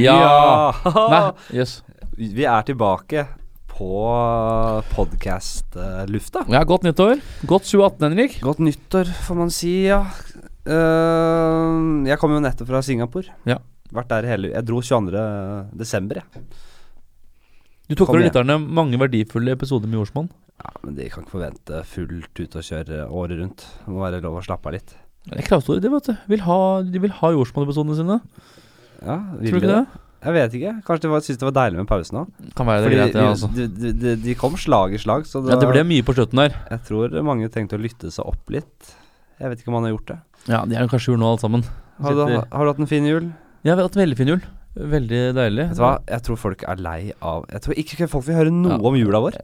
Ja! Nei, jøss. Vi er tilbake på podkast-lufta. Ja, godt nyttår. Godt 2018, Henrik. Godt nyttår, får man si, ja. Uh, jeg kom jo nettopp fra Singapore. Ja. Vært der hele Jeg dro 22. desember, jeg. Du tok fra lytterne mange verdifulle episoder med Jordsmonn. Ja, men de kan ikke forvente fullt ut å kjøre året rundt. Det må være lov å slappe av litt. Det er kravstore, det, vet du. Vil ha, de vil ha Jordsmonn-episodene sine. Ja, Tror du ikke det? Jeg vet ikke. Kanskje de var- syntes det var deilig med pausen òg. Kan være det greit, ja, altså. de, de, de, de kom slag i slag, så Ja, det ble mye på slutten der. jeg tror mange trengte å lytte seg opp litt. Jeg vet ikke om han har gjort det. Ja, de er kanskje gjort nå, alle sammen. Har du, har du hatt en fin jul? Ja, vi har hatt en veldig fin jul. Veldig deilig. Vet du hva? Jeg tror folk er lei av Jeg tror ikke folk vil høre noe Ja. om jula vår.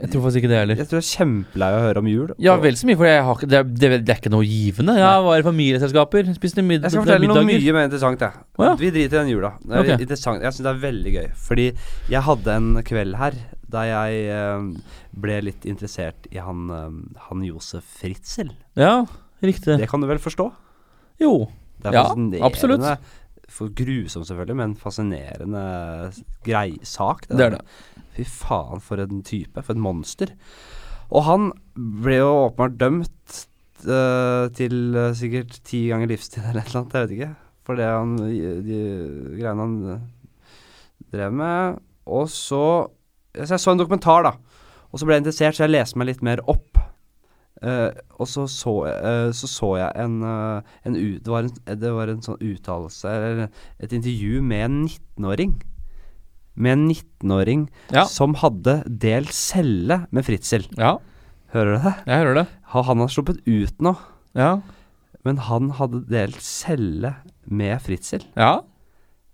Jeg tror faktisk ikke det heller. Jeg tror jeg er kjempelei av å høre om jul. Ja, vel så mye, for jeg har det, det, det er ikke noe givende. Jeg var i familieselskaper, spiste mid Jeg skal fortelle noe mye mer interessant, jeg. Oh, ja. Vi driter i den jula. Det Ok. interessant. Jeg syns det er veldig gøy. Fordi jeg hadde en kveld her da jeg eh, ble litt interessert i han, eh, han Josef Fritzel. Ja, riktig. Det kan du vel forstå? Jo. Ja, absolutt. For grusom, selvfølgelig, men fascinerende grei sak. Det er det. Fy faen, for en type. For et monster. Og han ble jo åpenbart dømt uh, til uh, sikkert ti ganger livstid eller et eller annet, jeg vet ikke. For det han de, greiene han eh, drev med. Og så Så jeg så en dokumentar, da. Og så ble jeg interessert, så jeg leste meg litt mer opp. Eh, og så så, eh, så så jeg en, uh, en det, var en det var en sånn uttalelse, eller et intervju med en 19-åring. Med en 19-åring Ja. som hadde delt celle med Fritzel. Ja, Hører du det? jeg hører det. Ha- Han har sluppet ut nå, Ja. men han hadde delt celle med Fritzel. Ja.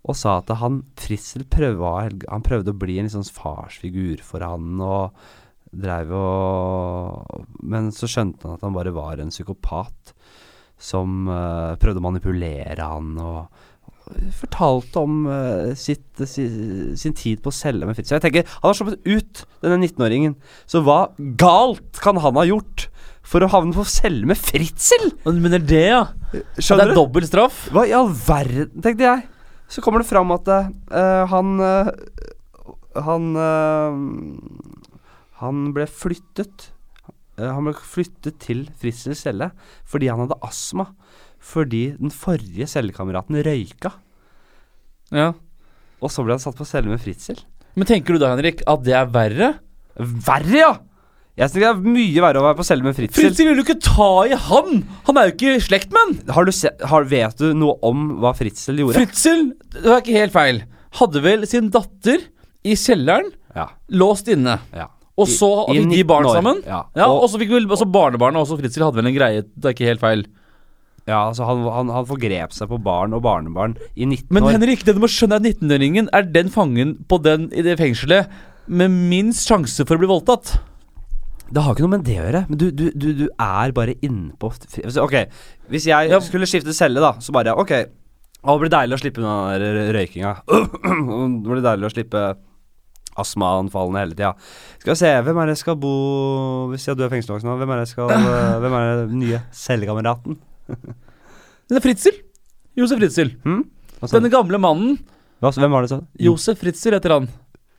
Og sa at han Fritzel prøvde, han prøvde å bli en sånn farsfigur for han, og dreiv og Men så skjønte han at han bare var en psykopat som uh, prøvde å manipulere han, og fortalte om uh, sitt, si, sin tid på å selge med Fritzel. Jeg tenker, Han har sluppet ut, denne 19-åringen. Så hva galt kan han ha gjort for å havne på celle med Fritzel? Men det er det, ja? Skjønner det er dobbel straff? Hva i all verden, tenkte jeg. Så kommer det fram at uh, han uh, Han eh, Han ble flyttet. Eh, han ble flyttet til Fritzels celle fordi han hadde astma. Fordi den forrige cellekameraten røyka. Ja. Og så ble han satt på celle med Fritzel. Men tenker du da, Henrik, at det er verre? Verre, ja! Jeg synes det er mye verre å være på celle med Fritzel. Fritzel vil jo ikke ta i han! Han er jo ikke slektmenn! med han! vet du noe om hva Fritzel gjorde? Fritzel, det var ikke helt feil, hadde vel sin datter i kjelleren, ja, låst inne. ja. Og så I- fikk de barn år, sammen. ja. Ja, Og- og så fikk vel også barnebarnet også Fritzel hadde vel en greie, det er ikke helt feil. Ja, altså han, han, han forgrep seg på barn og barnebarn i 19 Men år. Henrik, det du må skjønne er at 19-åringen er den fangen på den i det fengselet med minst sjanse for å bli voldtatt. Det har ikke noe med det å gjøre. Men du, du, du, du er bare innpå altså, Ok, hvis jeg Ja. skulle skifte celle, da, så bare Ok, å, det blir deilig å slippe unna røykinga. det blir deilig å slippe astmaanfallene hele tida. Skal vi se, hvem er det skal bo Hvis jeg du er fengselsvoksen nå, hvem er det skal Hvem er det nye cellekameraten? Det er Fritzel. Josef Fritzel. Hm? Du? Denne gamle mannen. Hva- Hvem var det sånn? Josef Fritzel heter han.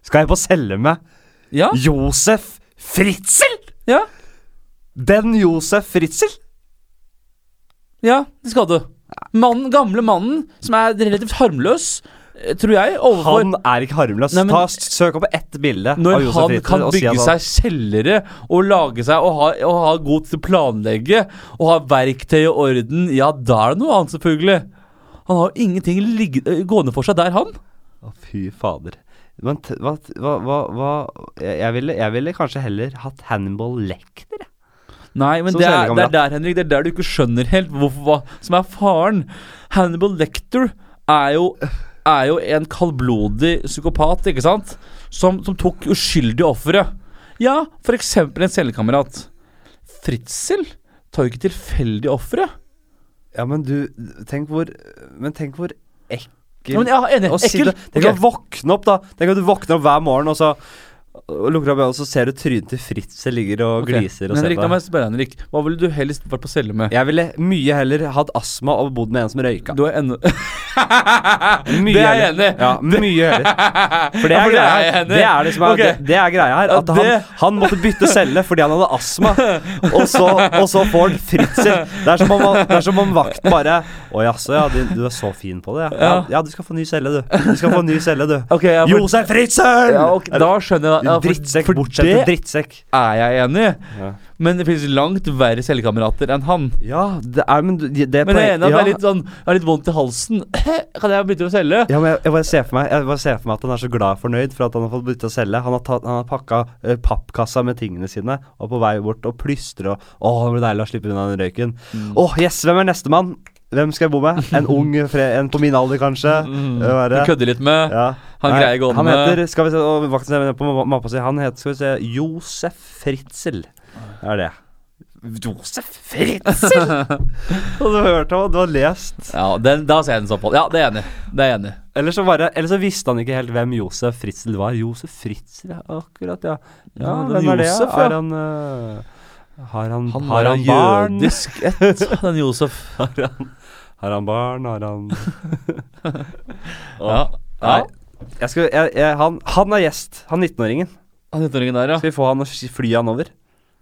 Skal jeg på celle med Ja? Josef Fritzel?! Ja? Den Josef Fritzel? Ja, det skal du. Mannen, gamle mannen, som er relativt harmløs, tror jeg, overfor Han er ikke harmløs. Nei, men- Ta, Søk opp ett bilde av Når han kan bygge si han- seg kjellere og lage seg og ha, og ha god til å planlegge og ha verktøy i orden, ja, da er det noe annet, selvfølgelig. Han har jo ingenting ligge, øh, gående for seg der, han. Å, fy fader. Men hva, hva, hva, jeg, jeg, ville, jeg ville kanskje heller hatt Hannibal Lecter. jeg. Nei, men det er, det er der, Henrik, det er der du ikke skjønner helt hvorfor, hva som er faren. Hannibal Lecter er jo, er jo en kaldblodig psykopat, ikke sant? Som, som tok uskyldige ofre. Ja, eksempel en cellekamerat. Fritzel tar jo ikke tilfeldige ofre. Ja, men du Tenk hvor Men tenk hvor ekkel Ja, men enig. ekkel. Ekkel. det. Tenk å Ok. våkne opp, da. Tenk at du våkner opp hver morgen, og så lukker opp øynene, så ser du trynet til Fritzel ligger og okay. gliser og Men Henrik, la meg spørre Henrik. Hva ville du helst vært på celle med? Jeg ville mye heller hatt astma og bodd med en som røyka. Du er ennå Mye det er jeg enig. Ja, mye heller. For det Ja, er for det greia. Det er det er, Ok. det, det er greia her. At han, han måtte bytte celle fordi han hadde astma, og så, og så får han fritzel. Det er som om, det er som om vakten bare Å jaså, ja, du, du er så fin på det, ja. ja. Ja. Ja, du skal få ny celle, du. Du skal få ny celle, du. Okay, ja, for, Josef Fritzel! ja, okay, da skjønner jeg. Ja, for, drittsekk, for bortsett fra drittsekk. er jeg enig i. Ja. Men det finnes langt verre selvkamerater enn han. Ja, det er Men det, det Men jeg er enig at ja. det er litt sånn Jeg har litt vondt i halsen. Kan jeg bytte å selge? Ja, men jeg, jeg, bare ser for meg, jeg bare ser for meg at han er så glad og fornøyd for at han har fått bytte å selge. Han har, tatt, han har pakka uh, pappkassa med tingene sine og er på vei bort og plystrer og Å, det blir deilig å slippe unna den røyken. Mm. oh, yes, hvem er nestemann? Hvem skal jeg bo med? En ung, en på min alder, kanskje? Mm. Er? Kødder litt med. Ja. Han Nei, greier gående Han med heter Skal vi se, og vakten ser på mappa si, han heter Skal vi se Josef Fritzel. Er det. Josef Fritzel! Og du hørte hva du har lest. Ja, den, da ser jeg den sånn på. Ja, det er enig. Det er enig. Eller så, bare, eller så visste han ikke helt hvem Josef Fritzel var. Josef Fritzel, akkurat, ja. Ja, Ja, hvem er det? Josef, ja? Er han øh, Har han, Han har han barn? jødisk ett, den Josef. Har han, har han barn? Har han Ja. Nei. Jeg skal, jeg, jeg, han, han er gjest. Han 19-åringen. Han 19-åringen der, ja. Skal vi få han og fly han over?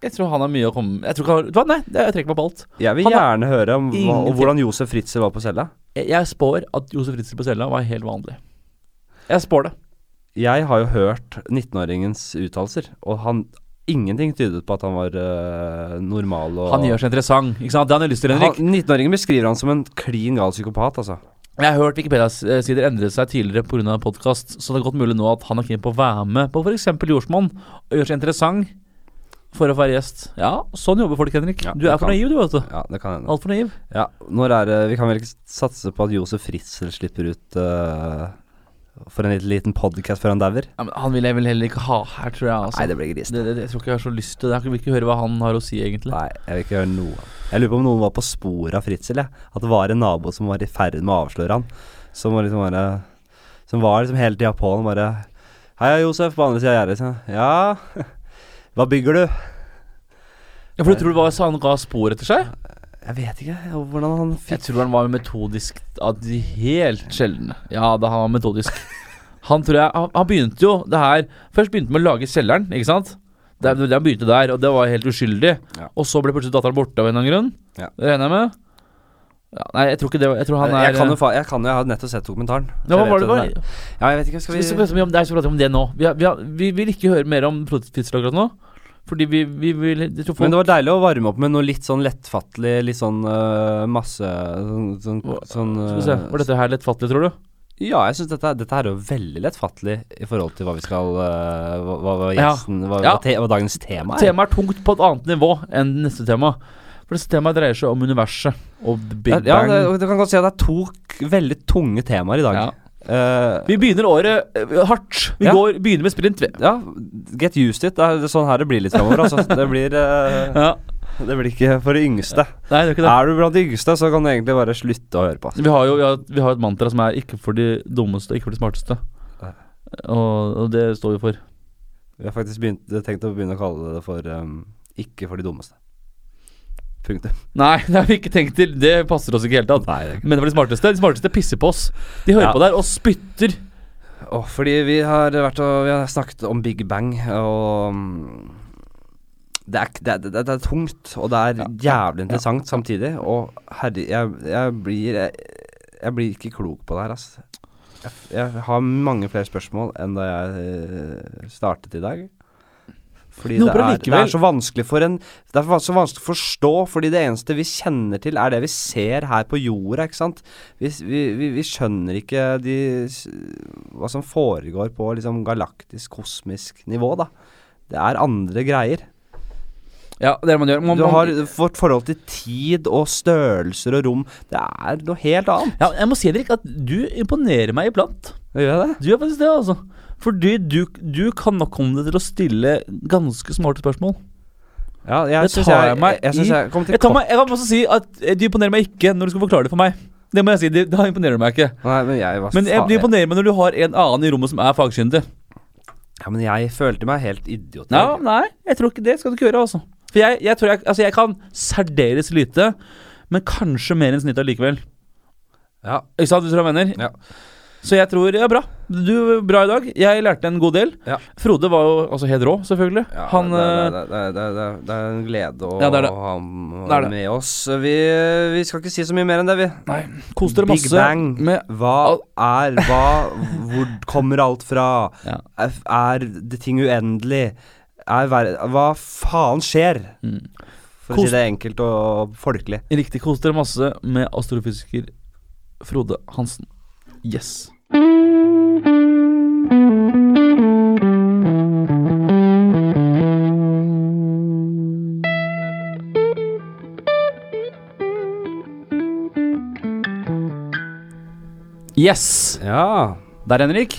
Jeg tror han har mye å komme Jeg tror ikke han Nei, jeg trekker meg på alt. Jeg vil Han har gjerne høre om hva, hvordan Josef Fritzel var på cella. Jeg, jeg spår at Josef Fritzel på cella var helt vanlig. Jeg spår det. Jeg har jo hørt 19-åringens uttalelser, og han Ingenting tydet på at han var uh, normal og Han gjør seg interessant. Ikke sant? Det han har lyst til, Henrik. 19-åringen beskriver han som en klin gal psykopat, altså. Jeg har hørt Wikipedia-sider endre seg tidligere pga. podkast, så det er godt mulig nå at han er keen på å være med på f.eks. Jordsmonn og gjøre seg interessant for å være gjest. Ja, sånn jobber folk, Henrik. Ja, du er for naiv, du, vet du. Ja, det kan hende. Altfor naiv. Ja, når er det Vi kan vel ikke satse på at Josef Fritzel slipper ut øh, for en liten, podkast podcast før han dauer? Ja, han vil jeg vel heller ikke ha her, tror jeg. Altså. Nei, det blir grist. det, det, jeg tror ikke jeg har så lyst til det. Jeg vil ikke høre hva han har å si, egentlig. Nei, jeg vil ikke høre noe. Jeg lurer på om noen var på sporet av Fritzel, jeg. At det var en nabo som var i ferd med å avsløre han. Som var liksom bare Som var liksom hele tida på han, bare Hei, Josef, på andre sida av gjerdet. Ja, hva bygger du? Ja, for du tror det var så han ga spor etter seg? Jeg vet ikke hvordan han Jeg tror han var metodisk av de helt sjeldne. Ja, da han var metodisk. Han tror jeg Han, han begynte jo det her Først begynte han med å lage kjelleren, ikke sant? Det, det, Han begynte der, og det var helt uskyldig. Ja. Og så ble plutselig datteren borte av en eller annen grunn. Ja. Det regner jeg med. Ja, nei, jeg tror ikke det Jeg tror han er jeg, kan jo, fa- jeg kan jo, jeg har nettopp sett dokumentaren. ja, hva var det, jo var, er. Ja, jeg vet ikke, skal Skal vi vi prate mye om det, så prater vi om det nå. Vi, har, vi, har, vi vil ikke høre mer om Fritzel akkurat nå. Fordi vi, vi vil folk, Men det var deilig å varme opp med noe litt sånn lettfattelig, litt sånn uh, masse Sånn, sånn, sånn Skal vi se, Var dette her lettfattelig, tror du? Ja, jeg syns dette, dette er jo veldig lettfattelig i forhold til hva vi skal uh, Hva, hva, gjesten, Ja. hva, Ja. te, hva dagens tema er. Temaet er tungt på et annet nivå enn neste tema. For dette temaet dreier seg om universet og Big ja, Bang. det, du kan godt si at det er to veldig tunge temaer i dag. Ja. Eh, Vi begynner året eh, hardt. Vi Ja. går, begynner med sprint, vi. ja, get used it. Det er sånn her det blir litt framover. Altså. Det, blir, uh, Ja. det blir ikke for de yngste. Nei, det er ikke det. Er du blant de yngste, så kan du egentlig bare slutte å høre på. Vi har jo vi har, vi har et mantra som er 'ikke for de dummeste, ikke for de smarteste'. Og, og det står vi for. Vi har faktisk begynt, tenkt å begynne å kalle det for um, ikke for de dummeste. Punktum. Nei, det har vi ikke tenkt til. Det passer oss ikke i det hele tatt. Nei, det var Men de smarteste De smarteste pisser på oss. De hører Ja. på der og spytter. Åh, fordi vi har vært og Vi har snakket om Big Bang, og mm, det er, det, det, det er tungt, og det er jævlig interessant samtidig. Og herre, jeg, jeg blir jeg, jeg blir ikke klok på det her, altså. Jeg, jeg har mange flere spørsmål enn da jeg eh, startet i dag. Fordi det er, det er så vanskelig for en Det er så vanskelig å forstå, fordi det eneste vi kjenner til, er det vi ser her på jorda, ikke sant. Vi, vi, vi, vi skjønner ikke de, hva som foregår på liksom galaktisk, kosmisk nivå, da. Det er andre greier. Ja, det er det man gjør. Man, Du har vårt forhold til tid og størrelser og rom. Det er noe helt annet. ja, jeg må si Henrik, at du imponerer meg iblant. Gjør jeg det? Du gjør faktisk det, altså. Fordi du, du kan nok komme deg til å stille ganske smarte spørsmål. Ja, jeg Det syns tar jeg, jeg jeg, jeg, synes jeg kom til Jeg, meg, jeg kan også si at eh, du imponerer meg ikke når du skal forklare det for meg. Det må jeg si, det, det imponerer meg ikke. Nei, men jeg var Men jeg, du imponerer meg når du har en annen i rommet som er fagkyndig. Ja, men jeg følte meg helt idiot. Ja, nei, jeg tror ikke det skal du ikke gjøre, altså. For jeg, jeg tror jeg Altså, jeg kan særdeles lite, men kanskje mer enn snittet likevel. Ja. Ikke sant, du mener? Ja. Så jeg tror Ja, bra. Du, bra i dag. Jeg lærte en god del. Ja. Frode var jo altså helt rå, selvfølgelig. Ja, Han det, eh, det, det, det, er en glede å Ja, ha ham med oss. Vi, vi skal ikke si så mye mer enn det, vi. Nei, kos dere Big Bang. med Hva er Hva Hvor kommer alt fra? Er, det ting uendelig? Er hva faen skjer? mm. For å si det enkelt og folkelig. Riktig. Kos dere masse med astrofysiker Frode Hansen. Yes. Yes! Ja. Der, Henrik.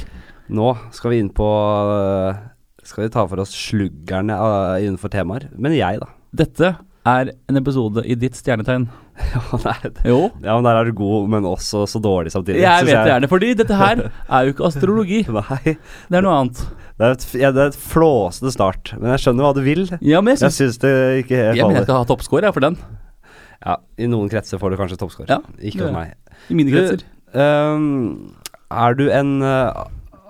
Nå skal vi inn på øh, Skal vi ta for oss sluggerne øh, innenfor temaer. Men jeg, da. Dette er en episode i ditt stjernetegn. Ja, nei, Jo. ja, men der er du god, men også så dårlig samtidig. Jeg vet det gjerne, fordi dette her er jo ikke astrologi. Nei. Det er noe annet. Det er, et, ja, det er et flåsete start, men jeg skjønner hva du vil. Ja, men jeg Jeg syns det ikke helt Jeg mener jeg faller. skal ha toppscore jeg, for den. Ja, I noen kretser får du kanskje toppscore. Ja, ikke hos er. meg. I mine Du- kretser. Ehm, er du en uh,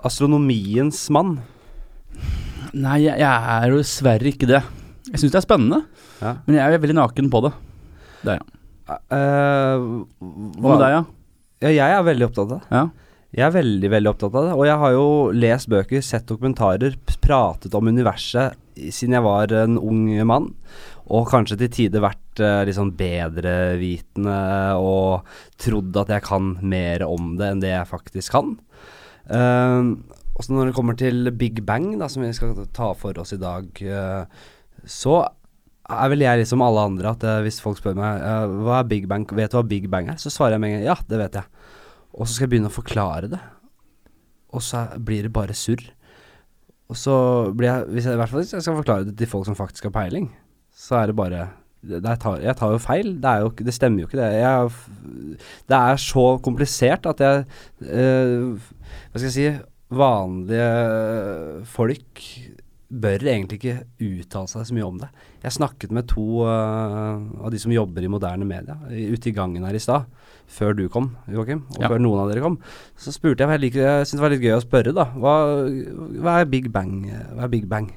astronomiens mann? Nei, jeg, jeg er jo dessverre ikke det. Jeg syns det er spennende, Ja. men jeg er veldig naken på det. Det er jeg. Uh, Hva med deg, ja? Ja, jeg er veldig opptatt av det. ja? Jeg er veldig, veldig opptatt av det. Og jeg har jo lest bøker, sett dokumentarer, pratet om universet siden jeg var en ung mann. Og kanskje til tider vært uh, litt sånn bedrevitende og trodd at jeg kan mer om det enn det jeg faktisk kan. Uh, også når det kommer til Big Bang, da, som vi skal ta for oss i dag, eh, så er vel jeg liksom alle andre at eh, hvis folk spør meg eh, hva er Big Bang, vet du hva Big Bang er, så svarer jeg med en gang ja, det vet jeg. Og så skal jeg begynne å forklare det. Og så blir det bare surr. Og så blir jeg, hvis jeg i hvert fall hvis jeg skal forklare det til folk som faktisk har peiling, så er det bare det tar, Jeg tar jo feil. Det, jo, det stemmer jo ikke, det. Jeg, det er så komplisert at jeg eh, Hva skal jeg si Vanlige folk bør egentlig ikke uttale seg så mye om det. Jeg snakket med to uh, av de som jobber i moderne media ute i gangen her i stad, før du kom, Joakim, og Ja. før noen av dere kom. Så spurte jeg, jeg, liker, jeg syntes det var litt gøy å spørre, da. Hva, hva er Big Bang? Hva er Big Bang?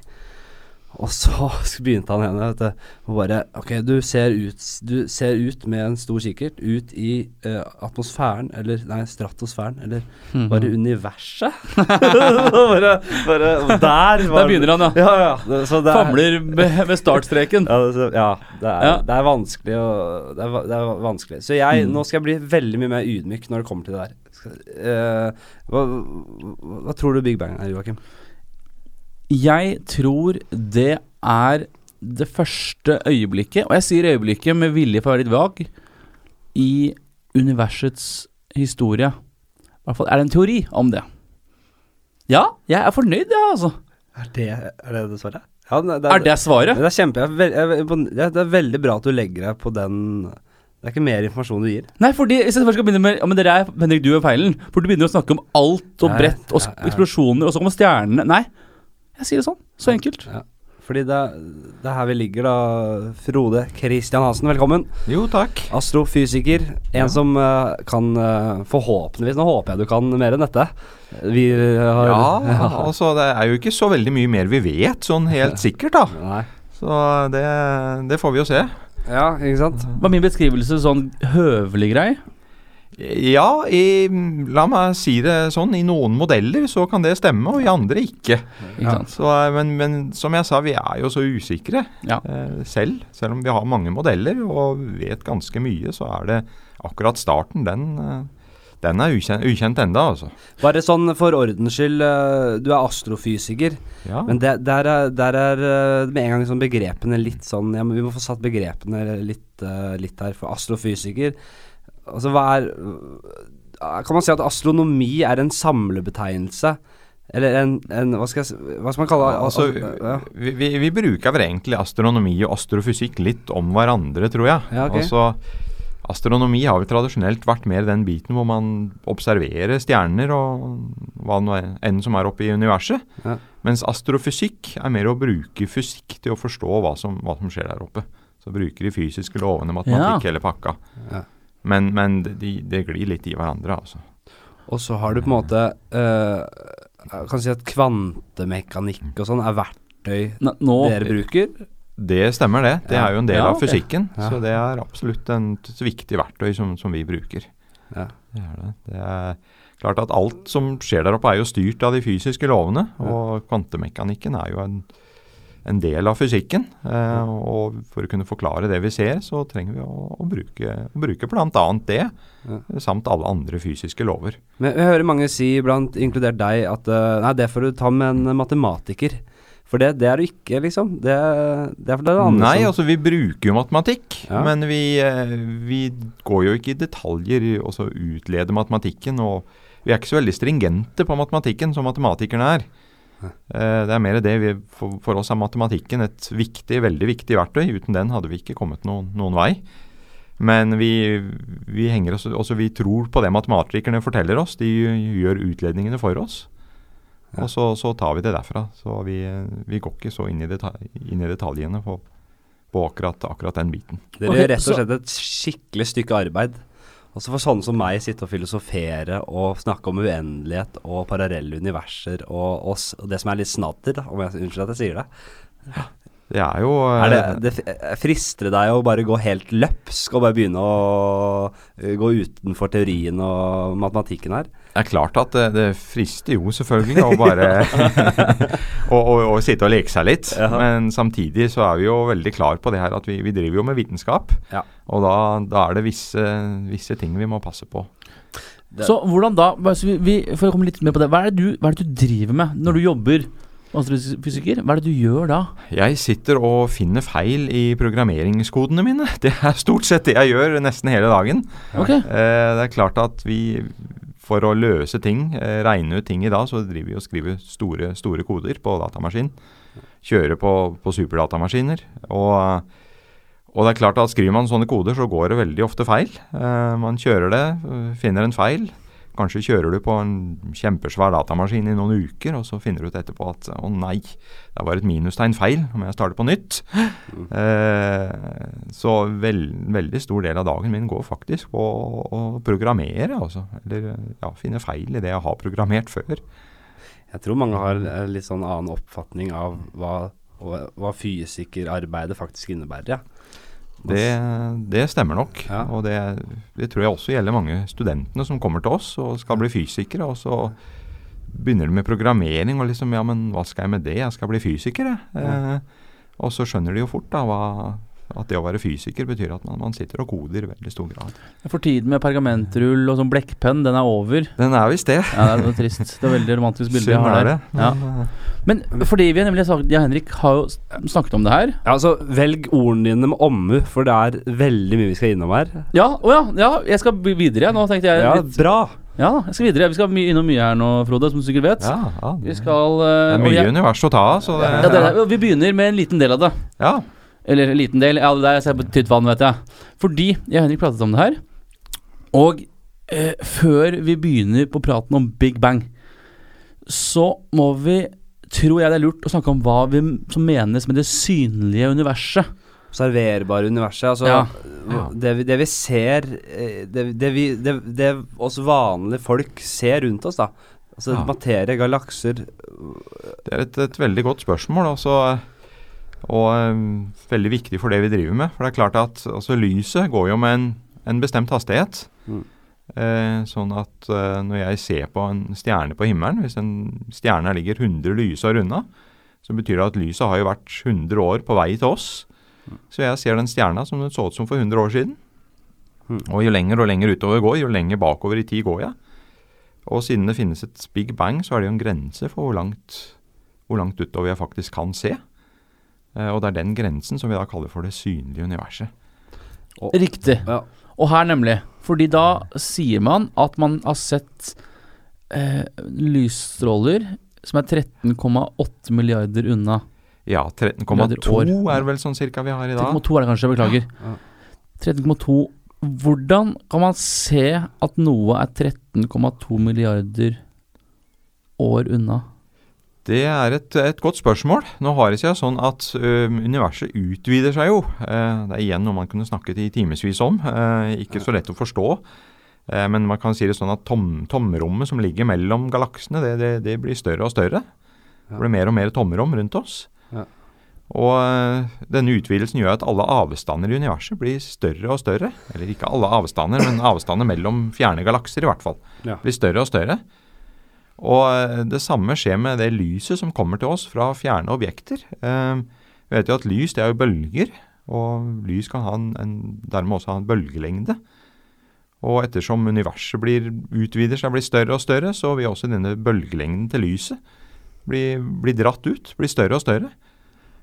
Og så begynte han igjen, vet du. Og bare Ok, du ser ut Du ser ut med en stor kikkert ut i eh, atmosfæren, eller nei, stratosfæren, eller Mhm. bare universet. bare, bare Der var Der begynner han, ja. Ja, ja. Så det er- Famler med, med startstreken. ja, det, ja, det er, Ja. det er vanskelig å det er, det er vanskelig. Så jeg, Mm. nå skal jeg bli veldig mye mer ydmyk når det kommer til det der. Skal, eh, hva, hva, hva tror du Big Bang er, Joakim? Jeg tror det er det første øyeblikket, og jeg sier øyeblikket med vilje for å være litt vag, i universets historie. I hvert fall er det en teori om det. Ja, jeg er fornøyd, ja, altså. Er det er det, det svaret? Ja, det, Er det svaret? Det er kjempe jeg er jeg er det er- er veldig bra at du legger deg på den Det er ikke mer informasjon du gir. Nei, fordi hvis jeg først skal begynne med Ja, men dere er Henrik, du gjør feilen. For du begynner å snakke om alt og bredt og eksplosjoner, og så kommer stjernene. Nei, jeg sier det sånn. Så enkelt. Ja. Fordi det, det er her vi ligger, da. Frode Christian Hansen, velkommen. Jo, takk. Astrofysiker. En Ja. som uh, kan uh, forhåpentligvis Nå håper jeg du kan mer enn dette. Vi har Ja, altså det er jo ikke så veldig mye mer vi vet, sånn helt sikkert, da. Nei. Så det, det får vi jo se. Ja, ikke sant? Var min beskrivelse sånn høvelig grei? Ja, i, la meg si det sånn, i noen modeller så kan det stemme, og i andre ikke. Ja. Så, eh, men, men som jeg sa, vi er jo så usikre Ja. eh, selv. Selv om vi har mange modeller og vet ganske mye, så er det akkurat starten, den, eh, den er ukjent, ukjent enda, altså. Bare sånn for ordens skyld, eh, du er astrofysiker. Ja. Men det, der, er, der er med en gang sånn begrepene litt sånn ja, men Vi må få satt begrepene litt, litt her. For astrofysiker Altså hva er Kan man si at astronomi er en samlebetegnelse? Eller en, en Hva skal jeg Hva skal man kalle det? altså, ja. vi, vi, vi bruker vel egentlig astronomi og astrofysikk litt om hverandre, tror jeg. Ja, ok. Altså, astronomi har vel tradisjonelt vært mer den biten hvor man observerer stjerner og hva enn som er oppe i universet. Ja. Mens astrofysikk er mer å bruke fysikk til å forstå hva som, hva som skjer der oppe. Så bruker de fysiske lovene, matematikk, hele pakka. Ja. Men, men det de, glir litt i hverandre, altså. Og så har du på en måte uh, Jeg kan si at kvantemekanikk og sånn er verktøy Nå, nå dere bruker. Det stemmer, det. Det Ja. er jo en del Ja, av fysikken. Ja. Så det er absolutt et viktig verktøy som, som vi bruker. Ja. Det er det. Det er klart at alt som skjer der oppe er jo styrt av de fysiske lovene, og kvantemekanikken er jo en, en del av fysikken. Eh, og for å kunne forklare det vi ser, så trenger vi å, å bruke, å bruke bl.a. det, Ja. samt alle andre fysiske lover. Men jeg hører mange si, blant inkludert deg, at eh, nei, det får du ta med en matematiker. For det, det er du ikke, liksom. Det, det er for det andre Nei, altså vi bruker jo matematikk, Ja. men vi, eh, vi går jo ikke i detaljer å så utlede matematikken. Og vi er ikke så veldig stringente på matematikken som matematikerne er. Eh, Det er mer det vi, for, for oss er matematikken et viktig, veldig viktig verktøy. Uten den hadde vi ikke kommet noen, noen vei. Men vi, vi henger oss, også vi tror på det matematikerne forteller oss. De gjør utledningene for oss. Ja. Og så, så tar vi det derfra. Så vi, vi går ikke så inn i, detalj, inn i detaljene på, på akkurat, akkurat den biten. Dere er gjør rett og slett et skikkelig stykke arbeid. Også for sånne som meg sitte og filosofere og snakke om uendelighet og parallelle universer og, oss, og det som er litt snadder, om jeg unnskyld at jeg sier det. Det er jo Er det, eh, det frister det deg å bare gå helt løpsk og bare begynne å uh, gå utenfor teorien og matematikken her? Det er klart at det, det frister jo selvfølgelig å bare å, å, å sitte og leke seg litt. Ja. Men samtidig så er vi jo veldig klar på det her at vi, vi driver jo med vitenskap. Ja. Og da, da er det visse, visse ting vi må passe på. Det- Så hvordan da vi, vi, For å komme litt mer på det. Hva er det du, hva er det du driver med når du jobber som astrofysiker? Hva er det du gjør da? Jeg sitter og finner feil i programmeringskodene mine. Det er stort sett det jeg gjør nesten hele dagen. Okay. Eh, det er klart at vi for å løse ting, eh, regne ut ting i dag, så driver vi og skriver store, store koder på datamaskin. Kjører på, på superdatamaskiner. Og, og det er klart at skriver man sånne koder, så går det veldig ofte feil. Eh, man kjører det, finner en feil. Kanskje kjører du på en kjempesvær datamaskin i noen uker, og så finner du ut etterpå at å nei, det var et minustegn feil, nå må jeg starte på nytt. Eh, så vel, veldig stor del av dagen min går faktisk på å, programmere, altså. Eller ja, finne feil i det jeg har programmert før. Jeg tror mange har en litt sånn annen oppfatning av hva, hva fysikerarbeidet faktisk innebærer. Ja. Det, det stemmer nok. Ja. Og det, det tror jeg også gjelder mange studentene som kommer til oss og skal bli fysikere. Og så begynner de med programmering og liksom Ja, men hva skal jeg med det? Jeg skal bli fysiker, jeg. Eh, og så skjønner de jo fort da hva, at det å være fysiker betyr at man, man sitter og koder i veldig stor grad. For tiden med pergamentrull og sånn blekkpenn, den er over. Den er visst det. Ja, det er trist. Det er veldig romantisk bilde jeg har er der. Ja. Men, eh, fordi vi nemlig sagt, ja, Henrik har jo snakket om det her. Ja, altså, velg ordene dine med omhu, for det er veldig mye vi skal innom her. Ja, å ja, ja, jeg skal videre. Nå tenkte jeg Ja, litt, bra! Ja, jeg skal videre. Vi skal my innom mye her nå, Frode, som du sikkert vet. ja, ja, Vi det, uh, det eh, er mye jeg- univers å ta av, Ja, det ja, det Vi begynner med en liten del av det. ja. Eller en liten del. Ja, det er jeg ser på tynt vann, vet jeg. Fordi jeg og Henrik pratet om det her. Og eh, før vi begynner på praten om Big Bang, så må vi Tror jeg det er lurt å snakke om hva vi, som menes med det synlige universet. Observerbare universet. Altså, Ja. Det, vi, det vi ser eh, Det, det, vi, det, det oss vanlige folk ser rundt oss, da. Altså Ja. materie, galakser Det er et, et veldig godt spørsmål. Altså, og um, veldig viktig for det vi driver med. For det er klart at altså, lyset går jo med en, en bestemt hastighet. Mm. Eh, sånn at eh, når jeg ser på en stjerne på himmelen, hvis en stjerne ligger 100 lysår unna, så betyr det at lyset har jo vært 100 år på vei til oss. Så jeg ser den stjerna som den så ut som for 100 år siden. Mm. Og jo lenger og lenger utover går, jo lenger bakover i tid går jeg. Og siden det finnes et big bang, så er det jo en grense for hvor langt, hvor langt utover jeg faktisk kan se. Eh, og det er den grensen som vi da kaller for det synlige universet. Riktig. Ja. Og her nemlig. Fordi da sier man at man har sett eh, lysstråler som er 13,8 milliarder unna. Ja, 13,2 er vel sånn cirka vi har i dag. 13,2 er det kanskje, beklager. Ja. 13,2 Hvordan kan man se at noe er 13,2 milliarder år unna? Det er et, et godt spørsmål. Nå har det seg sånn at ø, universet utvider seg jo. Eh, det er igjen noe man kunne snakket i timevis om. Eh, ikke så lett å forstå. Eh, men man kan si det sånn at tom, tomrommet som ligger mellom galaksene, det, det, det blir større og større. Det blir mer og mer tomrom rundt oss. Ja. Og denne utvidelsen gjør at alle avstander i universet blir større og større. Eller ikke alle avstander, men avstander mellom fjerne galakser i hvert fall. Ja. Blir større og større. Og eh, det samme skjer med det lyset som kommer til oss fra fjerne objekter. Eh, vi vet jo at lys det er jo bølger, og lys kan ha en, dermed også ha en bølgelengde. Og ettersom universet blir, utvider seg, blir større og større, så vil også denne bølgelengden til lyset bli, bli dratt ut, bli større og større.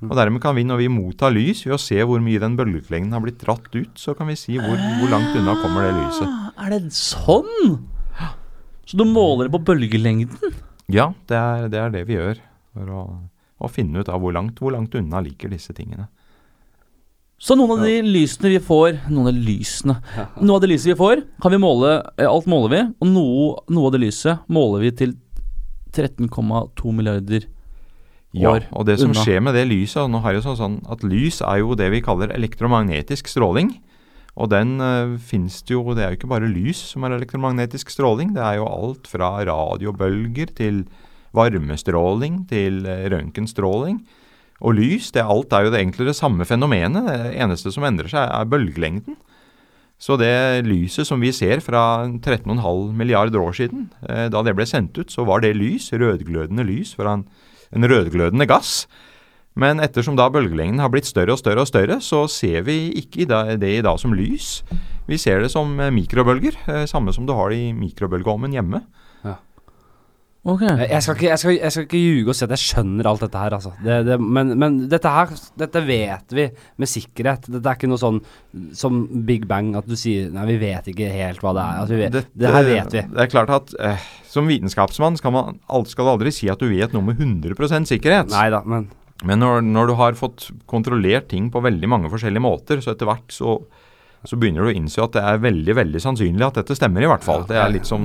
Og dermed kan vi, når vi mottar lys, ved å se hvor mye den bølgelengden har blitt dratt ut, så kan vi si hvor, hvor langt unna kommer det lyset. Ah, Er det sånn? Så du måler det på bølgelengden? Ja, det er det, er det vi gjør for å, å finne ut av hvor langt, hvor langt unna liker disse tingene. Så noen av de lysene vi får Noen av de lysene Noe av det lyset vi får, kan vi måle eh, Alt måler vi, og noe, noe av det lyset måler vi til 13,2 milliarder Ja, og det som unna. skjer med det lyset og nå har jeg sånn, sånn at Lys er jo det vi kaller elektromagnetisk stråling. Og den uh, finnes det jo Det er jo ikke bare lys som er elektromagnetisk stråling. Det er jo alt fra radiobølger til varmestråling til uh, røntgenstråling. Og lys, det alt er jo det det samme fenomenet. Det eneste som endrer seg, er bølgelengden. Så det lyset som vi ser fra 13,5 milliarder år siden, eh, da det ble sendt ut, så var det lys, rødglødende lys fra en, en rødglødende gass. Men ettersom da bølgelengden har blitt større og større og større, så ser vi ikke det i dag som lys. Vi ser det som eh, mikrobølger, eh, samme som du har i mikrobølgeovnen hjemme. Ok. Jeg jeg skal, ikke, jeg, skal, jeg skal ikke ljuge og si at jeg skjønner alt dette her, altså. Det, det, men, men dette her Dette vet vi med sikkerhet. Dette er ikke noe sånn som Big Bang at du sier Nei, vi vet ikke helt hva det er. Altså, vi vet, Dette- det her vet vi. Det er klart at eh, som vitenskapsmann skal man skal du aldri si at du vet noe med 100 sikkerhet. Neida, men Men når, når du har fått kontrollert ting på veldig mange forskjellige måter, så etter hvert så, så begynner du å innse at det er veldig veldig sannsynlig at dette stemmer, i hvert fall. Det er litt som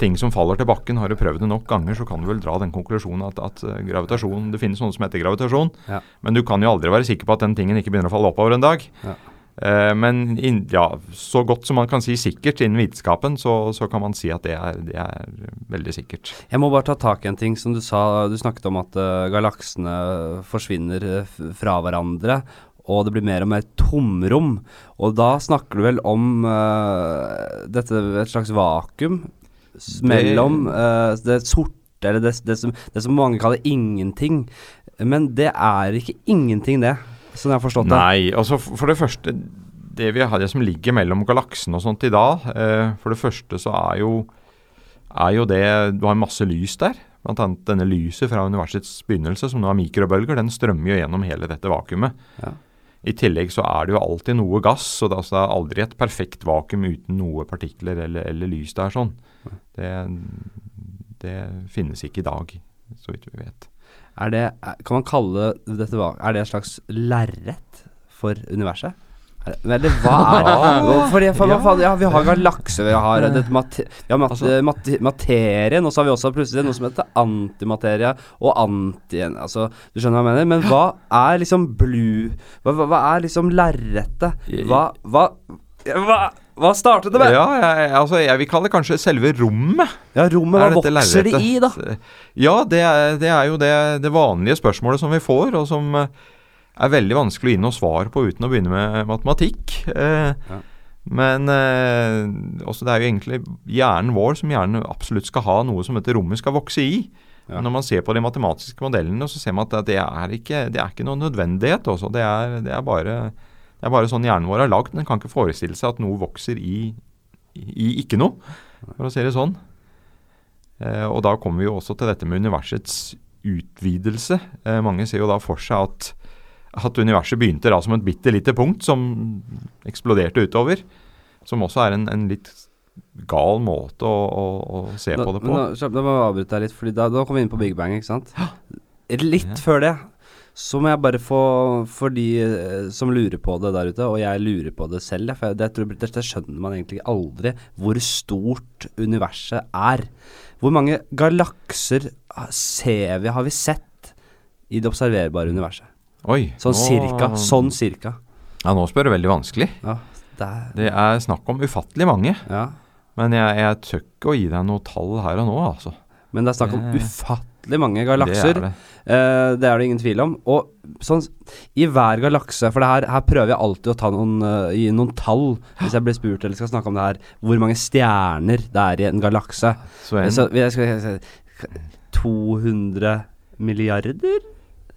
ting som faller til bakken. Har du prøvd det nok ganger, så kan du vel dra den konklusjonen at, at eh, gravitasjon Det finnes noe som heter gravitasjon, Ja. men du kan jo aldri være sikker på at den tingen ikke begynner å falle oppover en dag. Ja. Eh, men in, ja, så godt som man kan si sikkert innen vitenskapen, så, så kan man si at det er, det er veldig sikkert. Jeg må bare ta tak i en ting som du sa. Du snakket om at uh, galaksene forsvinner eh, fra hverandre. Og det blir mer og mer tomrom. Og da snakker du vel om uh, dette et slags vakuum Det- mellom uh, det sorte, eller det, det, som, det som mange kaller ingenting. Men det er ikke ingenting, det, som jeg har forstått det. Nei, altså for det første Det vi har det som ligger mellom galaksene og sånt i dag eh, For det første så er jo Er jo det Du har masse lys der. Blant annet denne lyset fra universets begynnelse, som nå er mikrobølger, den strømmer jo gjennom hele dette vakuumet. Ja. I tillegg så er det jo alltid noe gass, så det, altså, det er aldri et perfekt vakuum uten noe partikler eller, eller lys der sånn. Det, det finnes ikke i dag, så vidt vi vet. Er det, kan man kalle dette Er det et slags lerret for universet? Er Eller hva er det? For, for, hva faen, ja, vi har galakse, vi har, det, mate, vi har mat, Altså- mat, materien, og så har vi også plutselig noe som heter antimaterie og antien Altså, du skjønner hva jeg mener? Men hva er liksom blue Hva, hva, hva er liksom lerretet? Hva, hva, hva, hva startet det med? Ja, jeg, altså jeg vil kalle det kanskje selve rommet. Ja, rommet, hva Er vokser det i, da? Ja, det er, det er jo det, det vanlige spørsmålet som vi får, og som eh, er veldig vanskelig å gi noe svar på uten å begynne med matematikk. Eh, Ja. Men eh, også det er jo egentlig hjernen vår som hjernen absolutt skal ha noe som dette rommet skal vokse i. Ja. Når man ser på de matematiske modellene, så ser man at det er ikke, det er ikke noen nødvendighet. Også. Det, er, det, er bare, det er bare sånn hjernen vår er lagd. Den kan ikke forestille seg at noe vokser i, i ikke noe, for å si det sånn. Eh, og da kommer vi jo også til dette med universets utvidelse. Eh, mange ser jo da for seg at, at universet begynte da som et bitte lite punkt som eksploderte utover. Som også er en, en litt gal måte å, å, å se Da, på det men på. Da, da må jeg avbryte deg litt, for da, da kom vi inn på Big Bang, ikke sant? Litt Ja. før det så må jeg bare få For de eh, som lurer på det der ute, og jeg lurer på det selv, for jeg, det, tror, dette skjønner man egentlig aldri, hvor stort universet er. Hvor mange galakser ah, ser vi, har vi sett i det observerbare universet? Oi. Sånn nå- cirka. Sånn cirka. Ja, nå spør du veldig vanskelig. Ja, det er Det er snakk om ufattelig mange. Ja. Men jeg, jeg tør ikke å gi deg noe tall her og nå, altså. Men det er snakk om Det- ufattelig mange Det galakser. er det. Eh, det er det ingen tvil om. Og sånn i hver galakse For det her, her prøver jeg alltid å ta noen, uh, gi noen tall hvis jeg blir spurt eller skal snakke om det her. Hvor mange stjerner det er i en galakse. Så en, Så jeg skal, jeg skal, 200 milliarder?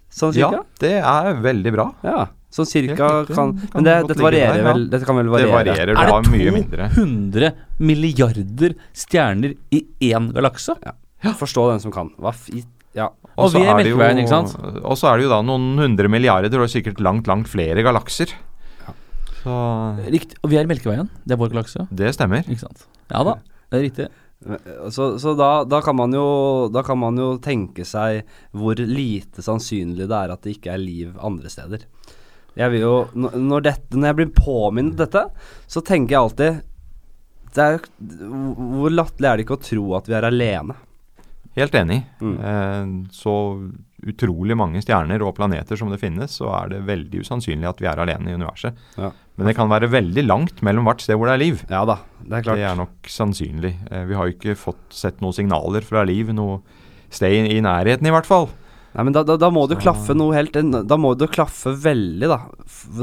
Sånn cirka? ja, det er veldig bra. Ja. Sånn cirka kan Men det, dette varierer der, ja. vel Dette kan vel Det variere? varierer. Er Det var mye mindre. 200 milliarder stjerner i én galakse? Forstå den som kan. Hva f... i- Ja. Og så vi er er det jo da noen hundre milliarder og sikkert langt, langt flere galakser. Ja. Så Riktig. Og vi er i Melkeveien. Det er vår galakse. det stemmer. Ikke sant? Ja da, det er riktig. Så, så da, da, kan man jo, da kan man jo tenke seg hvor lite sannsynlig det er at det ikke er liv andre steder. Jeg vil jo, når, når, dette, når jeg blir påminnet dette, så tenker jeg alltid det er, Hvor latterlig er det ikke å tro at vi er alene? Helt enig. Mm. Eh, så utrolig mange stjerner og planeter som det finnes, så er det veldig usannsynlig at vi er alene i universet. Ja. Men det kan være veldig langt mellom hvert sted hvor det er liv. Ja da, det er klart. Det er nok sannsynlig. Eh, vi har jo ikke fått sett noen signaler fra liv noe sted i, i nærheten, i hvert fall. Nei, men da, da, da må du klaffe noe helt Da må du klaffe veldig, da.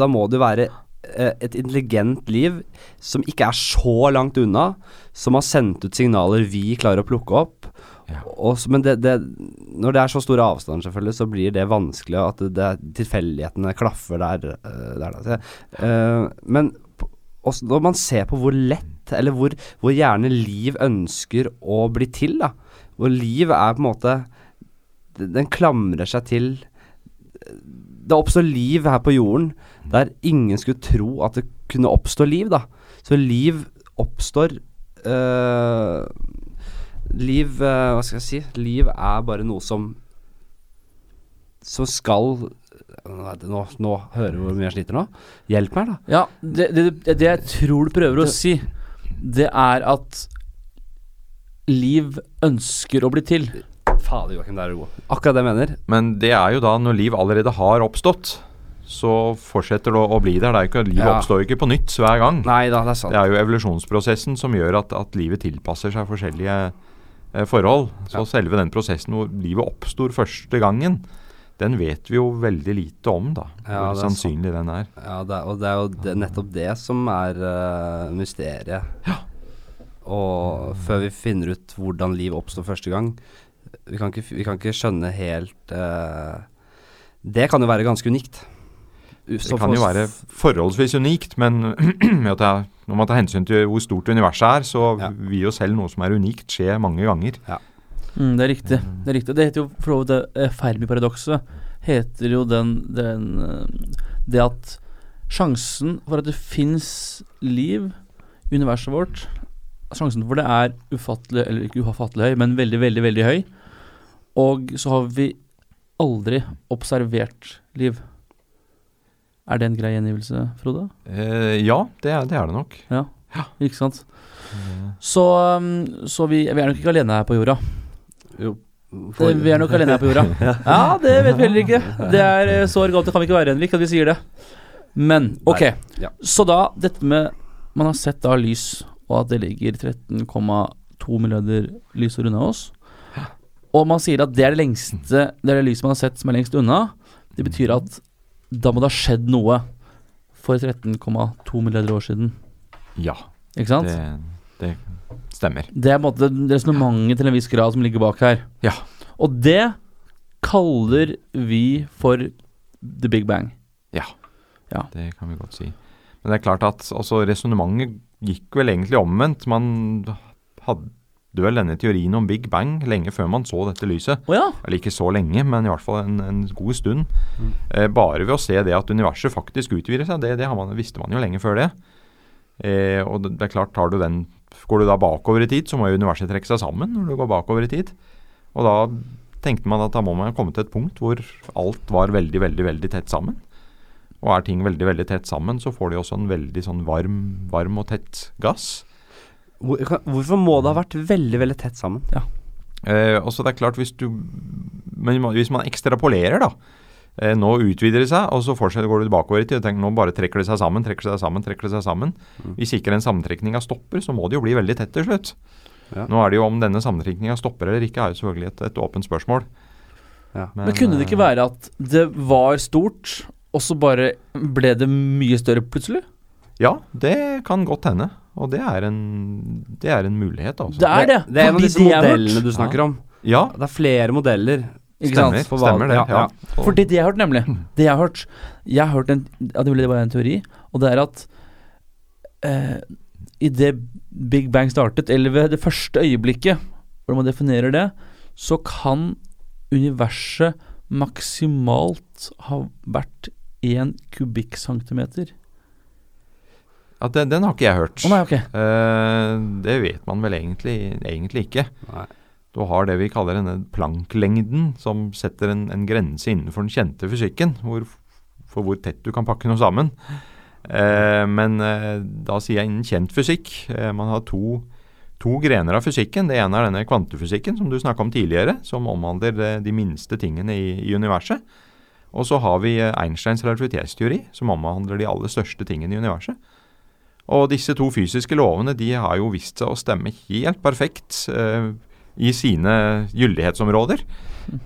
Da må du være eh, et intelligent liv som ikke er så langt unna, som har sendt ut signaler vi klarer å plukke opp. Ja. Også, men det, det, når det er så store avstand, selvfølgelig, så blir det vanskelig at det, tilfeldighetene klaffer der. der, der Uh, eh, men også når man ser på hvor lett, eller hvor, hvor gjerne liv ønsker å bli til, da. Hvor liv er på en måte den klamrer seg til Det oppstår liv her på jorden der ingen skulle tro at det kunne oppstå liv, da. Så liv oppstår øh, Liv øh, Hva skal jeg si? Liv er bare noe som Som skal Nå, nå hører du hvor mye jeg sliter nå. Hjelp meg, da. Ja, det, det, det, det jeg tror du prøver å si, det er at liv ønsker å bli til. Fader, Joakim, der er du god. Akkurat det jeg mener. Men det er jo da når liv allerede har oppstått, så fortsetter det å, å bli der. Det er ikke, liv Ja. oppstår jo ikke på nytt hver gang. Nei da, det er sant. Det er jo evolusjonsprosessen som gjør at, at livet tilpasser seg forskjellige eh, forhold. Så Ja. selve den prosessen hvor livet oppstår første gangen, den vet vi jo veldig lite om, da. Ja, hvor sannsynlig sånn. den er. Ja, det er, og det er jo det, nettopp det som er uh, mysteriet. Og før vi finner ut hvordan liv oppstår første gang Vi kan ikke, vi kan ikke skjønne helt uh, Det kan jo være ganske unikt. Så Det kan jo være forholdsvis unikt, men med at det er, når man tar hensyn til hvor stort universet er, så Ja. vil jo selv noe som er unikt, skje mange ganger. Mm, det er riktig. Det er riktig. Det heter jo for så vidt det eh, Fermi-paradokset. Heter jo den, den eh, Det at sjansen for at det fins liv i universet vårt Sjansen for det er ufattelig, eller ikke ufattelig høy, men veldig, veldig, veldig høy. Og så har vi aldri observert liv. Er det en grei gjengivelse, Frode? Eh, ja, det er, det er det nok. Ja. Ikke sant? Så, um, så vi, vi er nok ikke alene her på jorda. Jo. For... vi er nok alene her på jorda. Ja, det vet vi heller ikke. Det er eh, så arrogant det kan vi ikke være, Henrik, at vi sier det. Men ok, Nei, ja. så da dette med Man har sett da lys, og at det ligger 13,2 milliarder lysår unna oss. Og man sier at det er det lengste Det er det lyset man har sett som er lengst unna. Det betyr at da må det ha skjedd noe for 13,2 milliarder år siden. Ja, Ikke sant? det, det stemmer. Det er på en måte resonnementet til en viss grad som ligger bak her. Ja. Og det kaller vi for the big bang. Ja. Ja. Det kan vi godt si. Men det er klart at altså, resonnementet gikk vel egentlig omvendt. Man hadde vel denne teorien om big bang lenge før man så dette lyset. Oh, ja. Eller ikke så lenge, men i hvert fall en, en god stund. Mm. Eh, bare ved å se det at universet faktisk utvider seg, det, det har man, visste man jo lenge før det. Eh, og det, det er klart, tar du den Går du da bakover i tid, så må jo universet trekke seg sammen når du går bakover i tid. Og da tenkte man at da må man komme til et punkt hvor alt var veldig, veldig, veldig tett sammen. Og er ting veldig, veldig tett sammen, så får de også en veldig sånn varm, varm og tett gass. Hvor, hvorfor må det ha vært veldig, veldig tett sammen? Eh, og så det er klart hvis du Men hvis man ekstrapolerer, da. Eh, nå utvider det seg, og så fortsetter går det bakover i tid. Nå bare trekker det seg sammen, trekker det seg sammen, trekker det seg sammen. Mm. Hvis ikke den sammentrekninga stopper, så må det jo bli veldig tett til slutt. Ja. Nå er det jo om denne sammentrekninga stopper eller ikke, er jo selvfølgelig et, et åpent spørsmål. Ja. Men kunne det ikke eh, være at det var stort, og så bare ble det mye større plutselig? Ja, det kan godt hende. Og det er en, det er en mulighet, altså. Det er det. Det er en av disse det hørt- modellene du snakker om. Ja, Det er flere modeller. Ikke sant? stemmer, For stemmer det. ja, Ja, Fordi det jeg har hørt, nemlig Det jeg har hørt Jeg har hørt en ja, Det ble bare en teori, og det er at eh, Idet Big Bang startet, eller ved det første øyeblikket, hvordan man definerer det, så kan universet maksimalt ha vært én kubikkcentimeter. Ja, den, den har ikke jeg hørt. Oh, nei, okay. uh, det vet man vel egentlig, egentlig ikke. Nei. Du har det vi kaller denne planklengden, som setter en, en grense innenfor den kjente fysikken, hvor, for hvor tett du kan pakke noe sammen. Uh, men uh, da sier jeg innen kjent fysikk. Man har to, to grener av fysikken. Det ene er denne kvantefysikken som du snakka om tidligere, som omhandler de minste tingene i, i universet. Og så har vi Einsteins relativitetsteori, som omhandler de aller største tingene i universet. Og disse to fysiske lovene de har jo vist seg å stemme helt perfekt eh, i sine gyldighetsområder.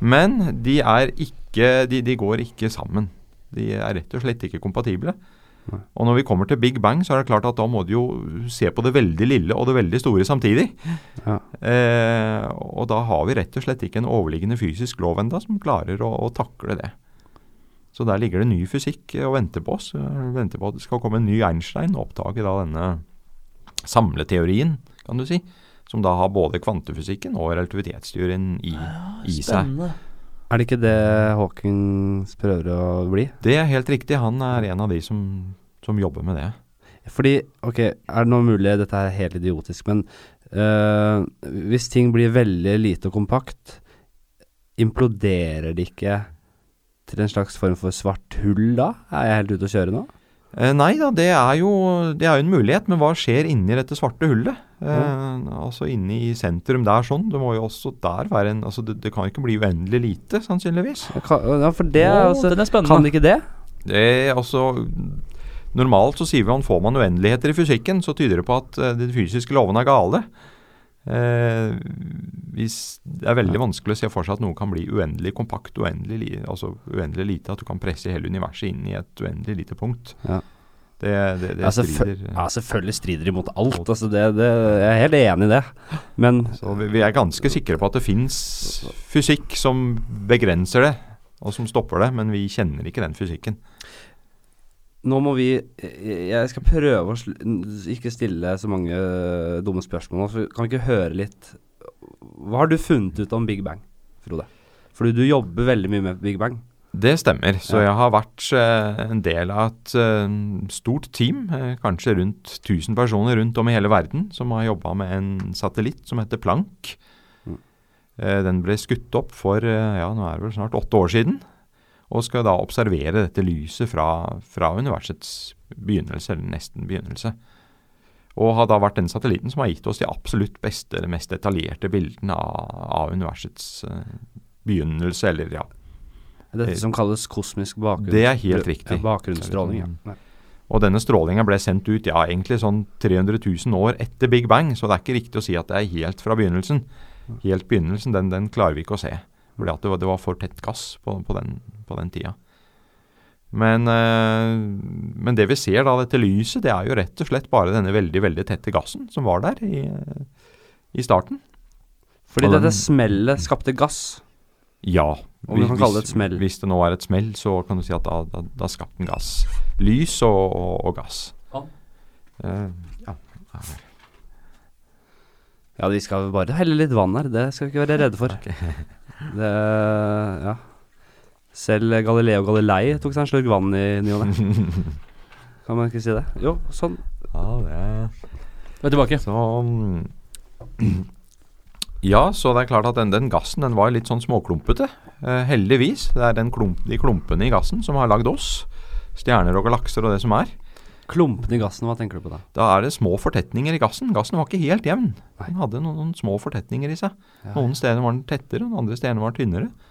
Men de er ikke de, de går ikke sammen. De er rett og slett ikke kompatible. Og når vi kommer til Big Bang, så er det klart at da må du jo se på det veldig lille og det veldig store samtidig. Ja. Eh, og da har vi rett og slett ikke en overliggende fysisk lov enda som klarer å, å takle det. Så der ligger det ny fysikk eh, og venter på oss. Eh, Venter på at det skal komme en ny Einstein og oppdage da denne samleteorien, kan du si. Som da har både kvantefysikken og relativitetsteorien i, i seg. Er det ikke det Hawkins prøver å bli? Det er helt riktig. Han er en av de som, som jobber med det. Fordi, ok, er det noe mulig, dette er helt idiotisk, men øh, hvis ting blir veldig lite og kompakt, imploderer det ikke til en slags form for svart hull da? Er jeg helt ute å kjøre nå? Eh, nei da, det er, jo, det er jo en mulighet, men hva skjer inni dette svarte hullet? Eh, Altså inni i sentrum der sånn. Det må jo også der være en altså det, det kan ikke bli uendelig lite, sannsynligvis. Kan- Ja, for det er altså, den er spennende. Kan det ikke det? Det er altså Normalt så sier man får man uendeligheter i fysikken, så tyder det på at eh, de fysiske lovene er gale. Eh, Det er veldig vanskelig å se for seg at noe kan bli uendelig kompakt, uendelig, altså uendelig lite. At du kan presse hele universet inn i et uendelig lite punkt. Ja. Det, det, det Ja, strider Ja, selvfølgelig strider de mot alt. Altså det, det, jeg er helt enig i det. Men Så vi, vi er ganske sikre på at det fins fysikk som begrenser det, og som stopper det, men vi kjenner ikke den fysikken. Nå må vi Jeg skal prøve å ikke stille så mange øh, dumme spørsmål. nå, så Kan vi ikke høre litt Hva har du funnet ut om Big Bang, Frode? Fordi du jobber veldig mye med Big Bang. Det stemmer. Så jeg har vært eh, en del av et eh, stort team, eh, kanskje rundt 1000 personer rundt om i hele verden, som har jobba med en satellitt som heter Planck. Mm. Eh, den ble skutt opp for eh, ja, nå er det vel snart åtte år siden, og skal da observere dette lyset fra, fra universets begynnelse, eller nesten begynnelse. Og har da vært den satellitten som har gitt oss de absolutt beste, eller mest detaljerte bildene av, av universets eh, begynnelse, eller ja, Dette som kalles kosmisk bakgrunn. Det er helt riktig. Ja, bakgrunnsstråling, ja. Og denne strålinga ble sendt ut ja, egentlig sånn 300 000 år etter Big Bang, så det er ikke riktig å si at det er helt fra begynnelsen. Helt begynnelsen, den, den klarer vi ikke å se. Fordi at det var, det var for tett gass på, på, den, på den tida. Men, eh, men det vi ser da, dette lyset, det er jo rett og slett bare denne veldig, veldig tette gassen som var der i, i starten. Fordi Og den- dette smellet skapte gass. Ja. Om vi kan kalle det et smell. Hvis det nå er et smell, så kan du si at da, da, da skapte den gass. Lys og, og, og gass. Vann? Eh, ja. Ja, vi skal bare helle litt vann her. Det skal vi ikke være redde for. Det Ja. Selv Galileo Galilei tok seg en slurk vann i ny og ne. Kan man ikke si det? Jo, sånn. ja, det Vi er tilbake. Så Ja, så det er klart at den, den gassen den var litt sånn småklumpete. Eh, heldigvis. Det er den klump, de klumpene i gassen som har lagd oss. Stjerner og galakser og det som er. Klumpene i gassen, hva tenker du på da? Da er det små fortetninger i gassen. Gassen var ikke helt jevn. Den hadde noen, noen små fortetninger i seg. Ja, Noen steder var den tettere, og andre steder var den tynnere.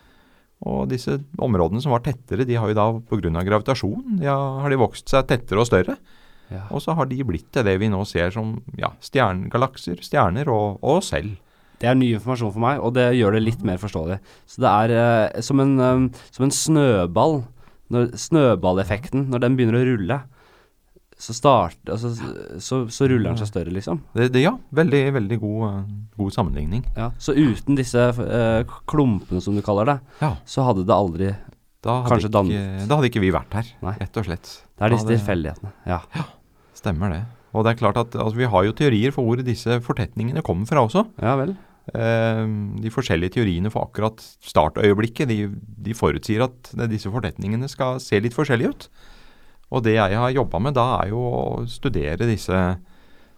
Og disse områdene som var tettere, de har jo da pga. gravitasjon ja, har, de vokst seg tettere og større. ja. Og så har de blitt til det vi nå ser som ja, stjernegalakser, stjerner og, og oss selv. Det er ny informasjon for meg, og det gjør det litt mer forståelig. Så det er eh, som, en, um, som en snøball. Når, snøballeffekten, når den begynner å rulle, så, start, altså, så, så ruller den seg større, liksom. Det, det, ja, veldig, veldig god, eh, god sammenligning. Ja. Så uten disse uh, klumpene, som du kaller det, Ja, så hadde det aldri da hadde, Kanskje ikke, dannet. da hadde ikke vi vært her, Nei. rett og slett. Det er disse tilfeldighetene. Ja. Stemmer det. Og det er klart at altså, vi har jo teorier for hvor disse fortetningene kommer fra også. ja vel. Eh, de forskjellige teoriene for akkurat startøyeblikket, de, de forutsier at disse fortetningene skal se litt forskjellige ut. Og det jeg har jobba med da, er jo å studere disse,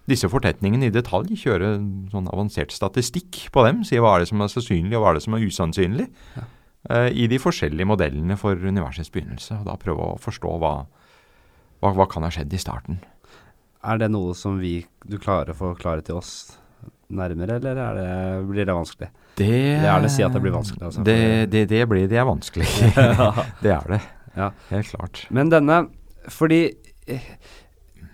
disse fortetningene i detalj. Kjøre sånn avansert statistikk på dem. Si hva er det som er sannsynlig, og hva er det som er usannsynlig. Ja. Uh, I de forskjellige modellene for universets begynnelse. Og da prøve å forstå hva, hva, hva kan ha skjedd i starten. Er det noe som vi, du klarer å forklare til oss nærmere, eller er det, blir det vanskelig? Det, vil gjerne si at det blir vanskelig, altså. Det, det, det blir det er vanskelig. det er det. Ja. Helt klart. Men denne Fordi eh,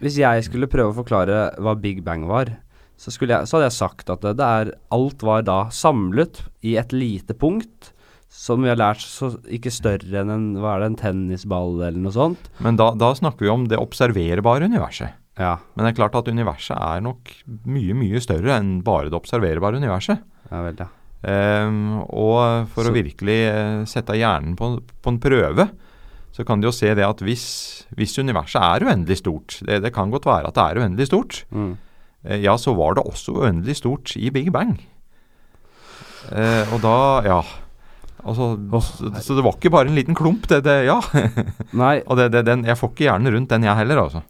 hvis jeg skulle prøve å forklare hva Big Bang var, så, jeg, så hadde jeg sagt at det, det er Alt var da samlet i et lite punkt. Som vi har lært så ikke større enn en, hva er det, en tennisball eller noe sånt. Men da, da snakker vi om det observerbare universet. Ja, Men det er klart at universet er nok mye, mye større enn bare det observerbare universet. ja vel, ja. Um, og for Så- å virkelig eh, sette hjernen på, på en prøve, så kan de jo se det at hvis, hvis universet er uendelig stort, det, det kan godt være at det er uendelig stort, Mm. eh, ja, så var det også uendelig stort i Big Bang. Eh, og da, ja Altså, oh, så, så det var ikke bare en liten klump, det, det ja. Nei, Og det, det, den, jeg får ikke hjernen rundt den, jeg heller, altså.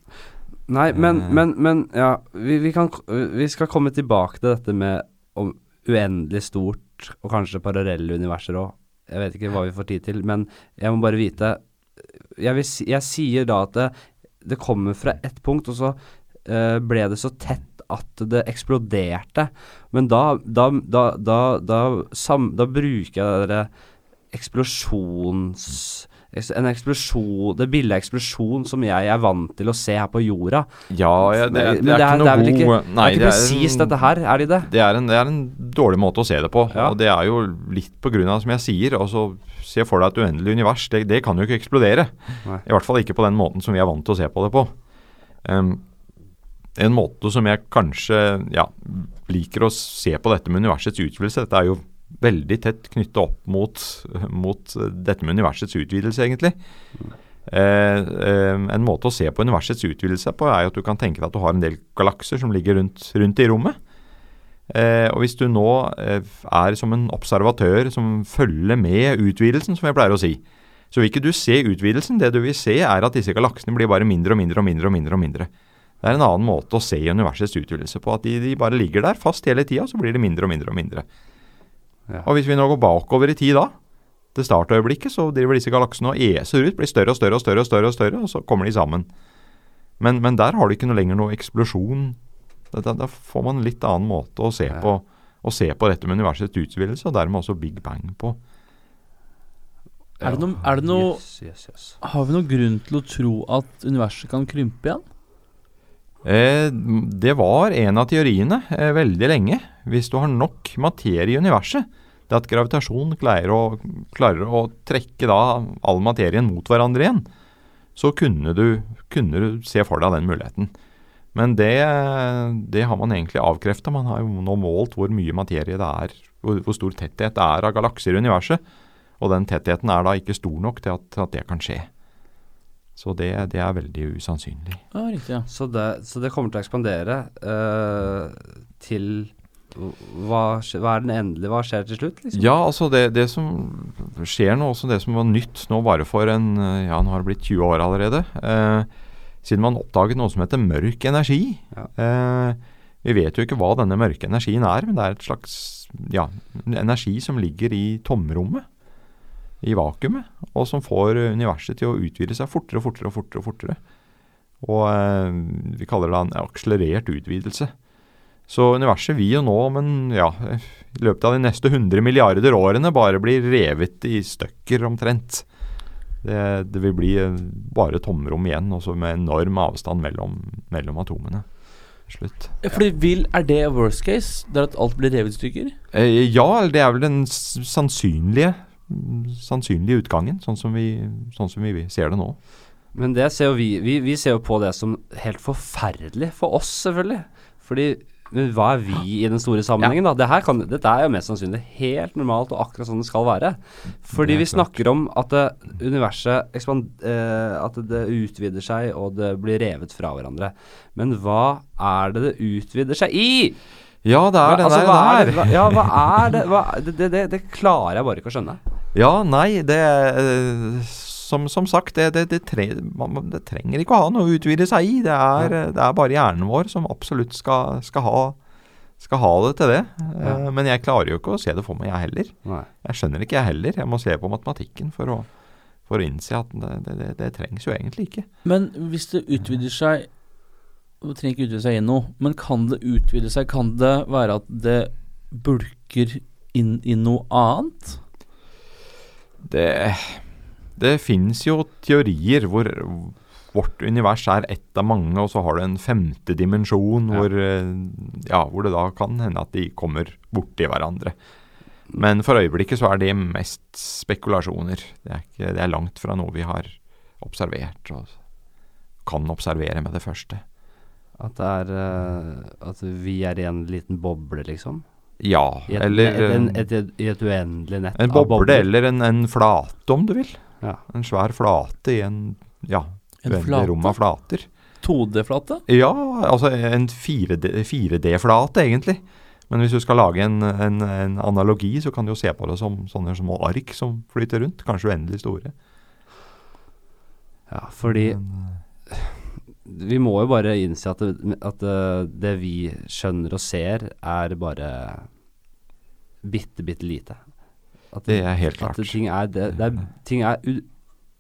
Nei, men, Eh. men, men ja, vi, vi, kan, vi skal komme tilbake til dette med om uendelig stort og kanskje parallelle universer òg. Jeg vet ikke hva vi får tid til, men jeg må bare vite Jeg, vil, jeg sier da at det, det kommer fra ett punkt, og så uh, ble det så tett at det eksploderte. Men da, da, da, da, da, sam, bruker jeg det eksplosjons... En eksplosjon Det bildet av eksplosjon som jeg er vant til å se her på jorda. Ja, ja det, er, det, er det er- ikke det er noe ikke- god Nei, det er ikke presist dette her, er de det? Det er, en, det er en dårlig måte å se det på. Ja. Og det er jo litt på grunn av, som jeg sier, altså se for deg et uendelig univers. Det, det kan jo ikke eksplodere. Nei. I hvert fall ikke på den måten som vi er vant til å se på det på. Um, en måte som jeg kanskje ja, liker å se på dette med universets utvidelse Dette er jo veldig tett knyttet opp mot, mot dette med universets utvidelse, egentlig. Eh, eh, en måte å se på universets utvidelse på er at du kan tenke deg at du har en del galakser som ligger rundt, rundt i rommet. Eh, og hvis du nå eh, er som en observatør som følger med utvidelsen, som jeg pleier å si, så vil ikke du se utvidelsen. Det du vil se, er at disse galaksene blir bare mindre og mindre og mindre. og mindre og mindre. Det er en annen måte å se universets utvidelse på. At de, de bare ligger der fast hele tida, så blir det mindre og mindre og mindre. Ja. Og hvis vi nå går bakover i tid da, til startøyeblikket, så driver disse galaksene og eser ut, blir større og større og større, og større, og større, og så kommer de sammen. Men, men der har du ikke noe lenger noe eksplosjon. Da, da, da får man en litt annen måte å se, Ja. på, å se på dette med universets utvidelse, og dermed også Big Bang på. Er det noe- er det noe- Yes, yes, yes. Har vi noen grunn til å tro at universet kan krympe igjen? Eh, det var en av teoriene eh, veldig lenge. Hvis du har nok materie i universet, det at gravitasjon klarer å, klarer å trekke all materien mot hverandre igjen, så kunne du, kunne du se for deg den muligheten. Men det, det har man egentlig avkrefta. Man har jo nå målt hvor mye materie det er, hvor, hvor stor tetthet det er av galakser i universet. Og den tettheten er da ikke stor nok til at, at det kan skje. Så det, det er veldig usannsynlig. Ja, riktig. ja. Så, det, så det kommer til å ekspandere uh, til hva, hva er den endelige Hva skjer til slutt, liksom? Ja, altså det, det som skjer nå, også det som var nytt nå bare for en eh, Ja, nå har det blitt 20 år allerede. Eh, siden man oppdaget noe som heter mørk energi. Ja. Eh, Vi vet jo ikke hva denne mørke energien er, men det er et slags ja, energi som ligger i tomrommet, i vakuumet, og som får universet til å utvide seg fortere og fortere og fortere. Og fortere. Og eh, vi kaller det en akselerert utvidelse. Så universet vil jo nå, men ja, i løpet av de neste 100 milliarder årene bare bli revet i stykker omtrent. Det, det vil bli eh, bare tomrom igjen, også med enorm avstand mellom, mellom atomene. Slutt. Fordi vil, Er det worst case? Det er at alt blir revet i stykker? Eh, ja, det er vel den sannsynlige, sannsynlige utgangen, sånn som, vi, sånn som vi ser det nå. Men det ser jo vi, vi Vi ser jo på det som helt forferdelig for oss, selvfølgelig. Fordi men hva er vi i den store sammenhengen, da? Dette, kan, dette er jo mest sannsynlig helt normalt og akkurat sånn det skal være. Fordi vi snakker om at det, universet ekspand, eh, At det utvider seg, og det blir revet fra hverandre. Men hva er det det utvider seg i? Ja, det er Hva- den altså, der. hva er det, hva, ja, hva er det? Hva, det, det, det? Det klarer jeg bare ikke å skjønne. Ja, nei, det eh, Som, som sagt, det, det, det, tre, man, det trenger ikke å ha noe å utvide seg i. Det er, ja. det er bare hjernen vår som absolutt skal, skal, ha, skal ha det til det. Eh, Ja. Men jeg klarer jo ikke å se det for meg, jeg heller. Nei. Jeg skjønner ikke, jeg heller. Jeg må se på matematikken for å, for å innse at det, det, det, det trengs jo egentlig ikke. Men hvis det utvider seg Det trenger ikke utvide seg i noe, men kan det utvide seg? Kan det være at det bulker inn i noe annet? Det, det finnes jo teorier hvor vårt univers er ett av mange, og så har du en femte dimensjon Ja. hvor, eh, ja, hvor det da kan hende at de kommer borti hverandre. Men for øyeblikket så er det mest spekulasjoner. Det er, ikke, det er langt fra noe vi har observert og kan observere med det første. At det er eh, At vi er i en liten boble, liksom? Ja, I et, eller et, en, eh, et, et, I et uendelig nett en av boble bobler. eller en, en flate, om du vil. Ja. En svær flate i en ja, En uendelig rom av flater. 2D-flate? Ja, altså en 4D 4D-flate, egentlig. Men hvis du skal lage en, en, en analogi, så kan du jo se på det som sånne små ark som flyter rundt. Kanskje uendelig store. ja, fordi Men, vi må jo bare innse at, det, at det, det vi skjønner og ser, er bare bitte, bitte lite. At, det er helt klart. at ting er, det, det er, ting er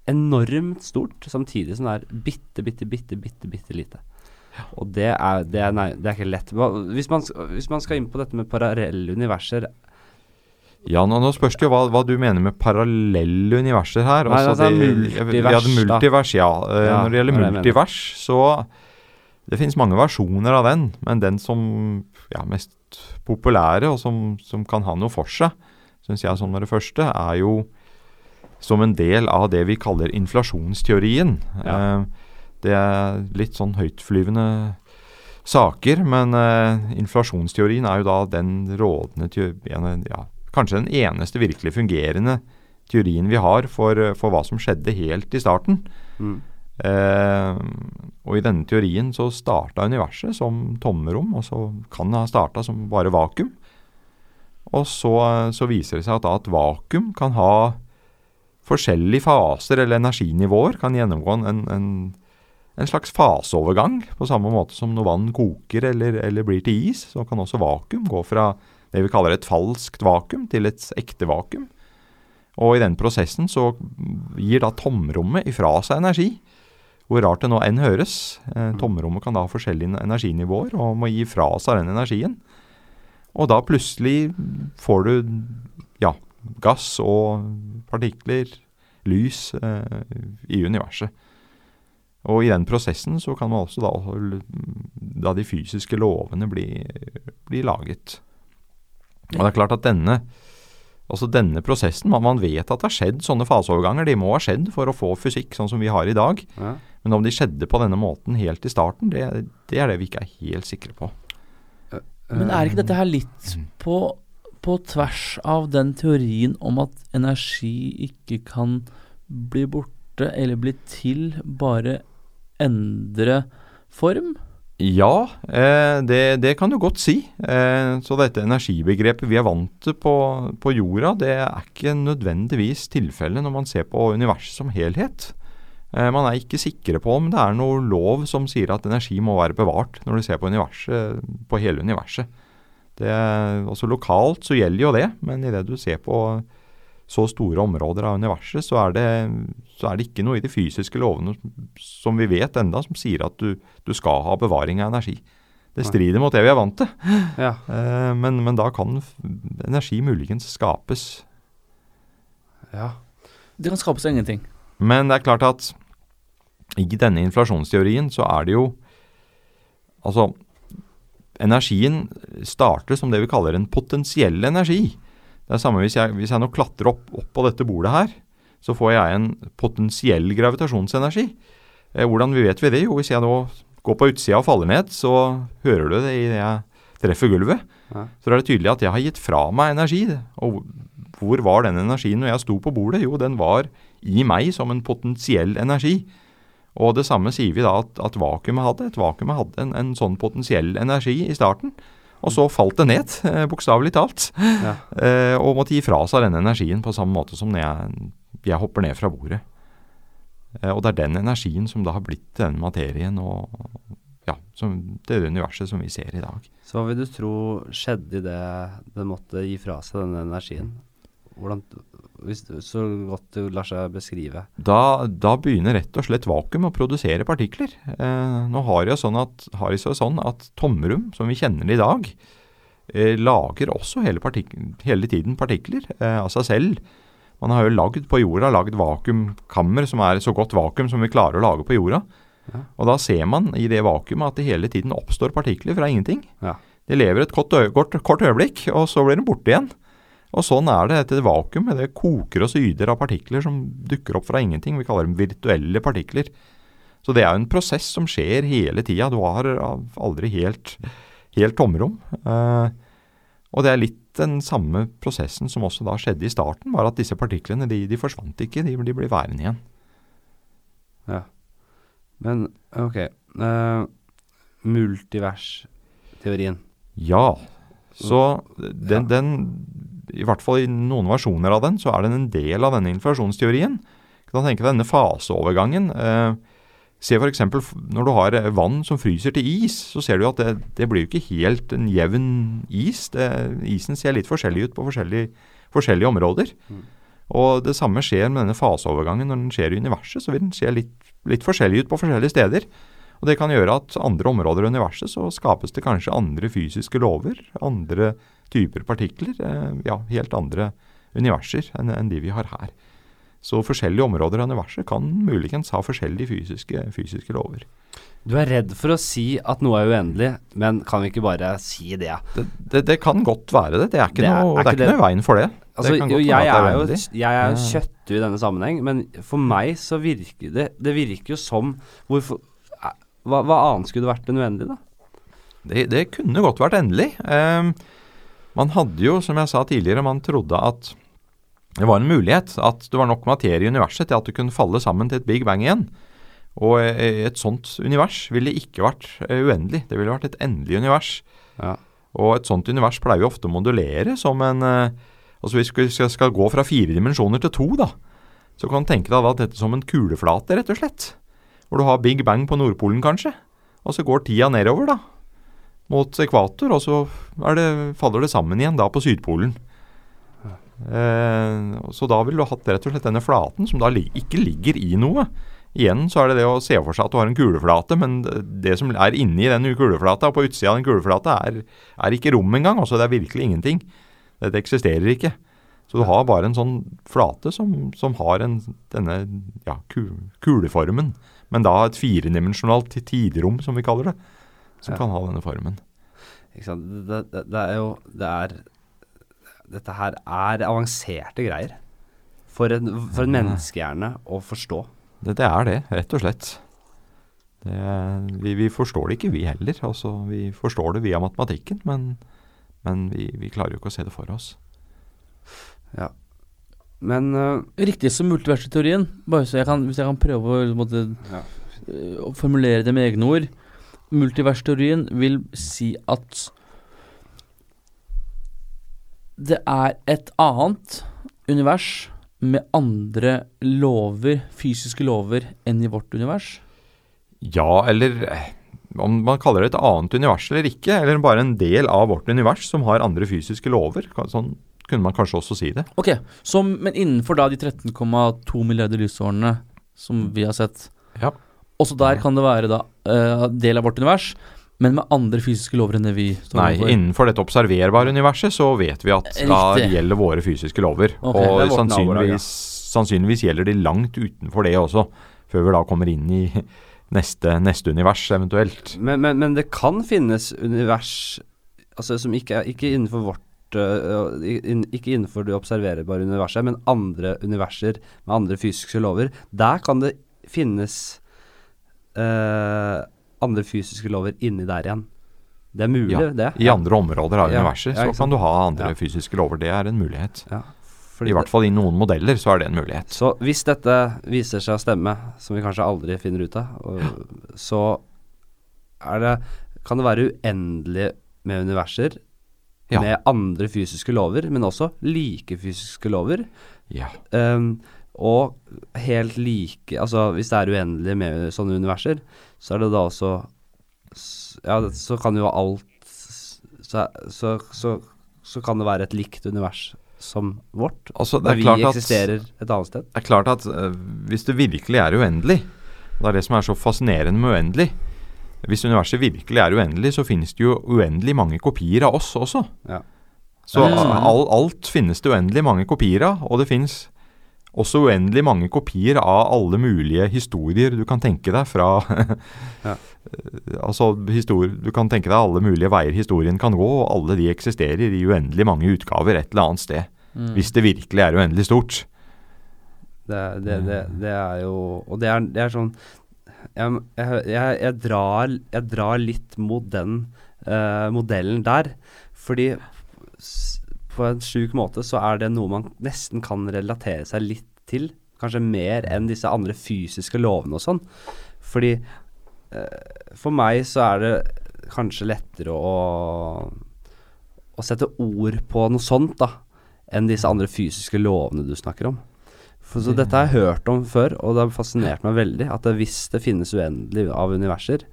enormt stort, samtidig som det er bitte, bitte, bitte, bitte, bitte lite. Og det er, det er, nei, det er ikke lett. Hvis, man, hvis man skal inn på dette med parallelle universer Ja, nå, nå spørs det jo hva, hva du mener med parallelle universer her. Nei, altså, det, multivers, ja, det multivers, ja. Eh, Ja, Når det gjelder det er multivers, så Det finnes mange versjoner av den, men den som ja, mest populære, og som, som kan ha noe for seg, syns jeg som det første, er jo som en del av det vi kaller inflasjonsteorien. Ja. Eh, det er litt sånn høytflyvende saker, men eh, inflasjonsteorien er jo da den rådende ja, Kanskje den eneste virkelig fungerende teorien vi har for, eh, for hva som skjedde helt i starten. mm, Eh, og i denne teorien så starta universet som tomrom, og så kan det ha starta som bare vakuum. Og så, så viser det seg at da et vakuum kan ha forskjellige faser eller energinivåer. Kan gjennomgå en, en, en slags faseovergang, på samme måte som når vann koker eller, eller blir til is. Så kan også vakuum gå fra det vi kaller et falskt vakuum til et ekte vakuum. Og i den prosessen så gir da tomrommet ifra seg energi. Hvor rart det nå enn høres. Eh, tomrommet kan da ha forskjellige energinivåer og må gi fra seg den energien. Og da plutselig får du ja, gass og partikler, lys, eh, i universet. Og i den prosessen så kan man også da, da de fysiske lovene bli, bli laget. Og det er klart at denne Altså denne prosessen, man, man vet at det har skjedd sånne faseoverganger. De må ha skjedd for å få fysikk sånn som vi har i dag. ja. Men om de skjedde på denne måten helt i starten, det, det er det vi ikke er helt sikre på. Men er ikke dette her litt på, på tvers av den teorien om at energi ikke kan bli borte eller bli til, bare endre form? Ja, eh, det, det kan du godt si. Eh, så dette energibegrepet vi er vant på, på jorda, det er ikke nødvendigvis tilfellet når man ser på universet som helhet. Eh, man er ikke sikre på om det er noe lov som sier at energi må være bevart når du ser på universet, på hele universet. Det, også lokalt så gjelder jo det, men idet du ser på så store områder av universet, så er, det, så er det ikke noe i de fysiske lovene som vi vet enda som sier at du, du skal ha bevaring av energi. Det strider mot det vi er vant til. Ja. Eh, men, men da kan energi muligens skapes. ja. Det kan skapes ingenting. Men det er klart at i denne inflasjonsteorien så er det jo Altså, energien starter som det vi kaller en potensiell energi. Det er samme hvis jeg, hvis jeg nå klatrer opp, opp på dette bordet her, så får jeg en potensiell gravitasjonsenergi. Eh, hvordan vet vi det? Jo, hvis jeg nå går på utsida og faller ned, så hører du det idet jeg treffer gulvet. Ja. Så er det tydelig at jeg har gitt fra meg energi. Og hvor var den energien når jeg sto på bordet? Jo, den var i meg som en potensiell energi. Og det samme sier vi da at, at vakuumet hadde. Et vakuum hadde en, en sånn potensiell energi i starten. Og så falt det ned, eh, bokstavelig talt. Ja. Eh, og måtte gi fra seg denne energien på samme måte som når jeg, jeg hopper ned fra bordet. Eh, og det er den energien som da har blitt denne materien og ja, som det universet som vi ser i dag. Så hva vil du tro skjedde i det den måtte gi fra seg denne energien? Hvordan, hvis, så godt det lar seg beskrive. Da, da begynner rett og slett vakuum å produsere partikler. Eh, nå har det sånn at, har det sånn at tomrom, som vi kjenner det i dag, eh, lager også hele, partik hele tiden partikler eh, av seg selv. Man har jo lagd på jorda lagd vakuumkammer som er så godt vakuum som vi klarer å lage på jorda. Ja. Og da ser man i det vakuumet at det hele tiden oppstår partikler fra ingenting. Ja. De lever et kort, kort, kort øyeblikk, og så blir de borte igjen. Og sånn er det etter vakuumet. Det koker og syder av partikler som dukker opp fra ingenting. Vi kaller dem virtuelle partikler. Så det er jo en prosess som skjer hele tida. Du har aldri helt, helt tomrom. Eh, og det er litt den samme prosessen som også da skjedde i starten, bare at disse partiklene de, de forsvant ikke, de, de blir værende igjen. Ja. Men ok. Uh, multiversteorien. Ja. Så den, den I hvert fall i noen versjoner av den, så er den en del av denne inflasjonsteorien. Du kan tenke deg denne faseovergangen. Eh, se f.eks. når du har eh, vann som fryser til is, så ser du at det, det blir jo ikke helt en jevn is. Det, isen ser litt forskjellig ut på forskjellige, forskjellige områder. Mm. Og det samme skjer med denne faseovergangen når den skjer i universet. Så vil den se litt, litt forskjellig ut på forskjellige steder. Og det kan gjøre at andre områder i universet så skapes det kanskje andre fysiske lover, andre typer partikler, eh, ja, helt andre universer enn enn de vi har her. Så forskjellige områder av universet kan muligens ha forskjellige fysiske, fysiske lover. Du er redd for å si at noe er uendelig, men kan vi ikke bare si det? Det, det, det kan godt være det. Det er ikke, Det er- noe, er det er ikke noe i veien for det. Altså, det jo, jeg, er jo, jeg er jo kjøttu i denne sammenheng, men for meg så virker det Det virker jo som hvorfor, hva, hva annet skulle det vært enn uendelig, da? Det, det kunne godt vært endelig. Ehm, man hadde jo, som jeg sa tidligere, man trodde at det var en mulighet. At det var nok materie i universet til at det kunne falle sammen til et big bang igjen. Og eh, et sånt univers ville ikke vært eh, uendelig. Det ville vært et endelig univers. Ja. Og et sånt univers pleier vi ofte å modulere som en Altså hvis vi skal, skal gå fra fire dimensjoner til to, da, så kan du tenke deg da dette som en kuleflate, rett og slett. Hvor du har big bang på Nordpolen, kanskje. Og så går tida nedover, da. Mot ekvator, og så det, faller det sammen igjen da på Sydpolen. Eh, så da ville du hatt rett og slett denne flaten, som da ikke ligger i noe. Igjen så er det det å se for seg at du har en kuleflate, men det- som er inni den kuleflata, og på utsida av den kuleflata, er, er ikke rom engang. Altså det er virkelig ingenting. Det eksisterer ikke. Så du har bare en sånn flate som, som har en, denne ja, kuleformen, men da et firedimensjonalt tidrom, som vi kaller det, som Ja. kan ha denne formen. Ikke sant? Det, det, det er jo Det er Dette her er avanserte greier. For en, for en menneskehjerne å forstå. Det, det er det, rett og slett. Det, vi, vi forstår det ikke, vi heller. Altså, vi forstår det via matematikken, men, men vi, vi klarer jo ikke å se det for oss. Ja. Men uh, Riktig som multiverseteorien, bare så jeg kan, hvis jeg kan prøve å, måtte, Ja. å formulere det med egne ord. Multiverseteorien vil si at det er et annet univers med andre lover, fysiske lover, enn i vårt univers? Ja, eller eh, om man kaller det et annet univers eller ikke, eller bare en del av vårt univers som har andre fysiske lover. Sånn kunne man kanskje også si det. Ok, så, men innenfor da de 13,2 milliarder lysårene som vi har sett, Ja. Også der kan det være da uh, del av vårt univers, men med andre fysiske lover enn det vi står Nei, over. innenfor dette observerbare universet så vet vi at da gjelder våre fysiske lover. Okay, og sannsynligvis, sannsynligvis gjelder de langt utenfor det også, før vi da kommer inn i neste, neste univers eventuelt. Men, men, men det kan finnes univers altså som ikke er ikke innenfor vårt øh, Ikke innenfor det observerbare universet, men andre universer med andre fysiske lover. Der kan det finnes øh, andre fysiske lover inni der igjen. Det er mulig, Ja, det. I andre områder av Ja, universet ja, så kan du ha andre fysiske lover. Det er en mulighet. I hvert fall i noen modeller så er det en mulighet. Så hvis dette viser seg å stemme, som vi kanskje aldri finner ut av, så det, kan det være uendelig med universer med andre fysiske lover, men også like fysiske lover. Ja. Ehm, og helt like Altså hvis det er uendelig med sånne universer, så er det da også Ja, så kan jo alt så, så, så, så kan det være et likt univers som vårt. Altså, det Der er vi at eksisterer et annet sted. Det er klart at uh, hvis det virkelig er uendelig Det er det som er så fascinerende med uendelig. Hvis universet virkelig er uendelig, så finnes det jo uendelig mange kopier av oss også. Ja. Så Ja, er all, alt finnes det uendelig mange kopier av, og det finnes også uendelig mange kopier av alle mulige historier du kan tenke deg fra Ja. Altså, histori du kan tenke deg alle mulige veier historien kan gå, og alle de eksisterer i uendelig mange utgaver et eller annet sted. Mm. Hvis det virkelig er uendelig stort. Det, det, det, det er jo Og det er, det er sånn jeg, jeg, jeg, drar, jeg drar litt mot den uh, modellen der. Fordi på en sjuk måte så er det noe man nesten kan relatere seg litt til. Kanskje mer enn disse andre fysiske lovene og sånn. Fordi eh, for meg så er det kanskje lettere å, å sette ord på noe sånt da enn disse andre fysiske lovene du snakker om. For, så dette har jeg hørt om før, og det har fascinert meg veldig. At hvis det finnes uendelig av universer,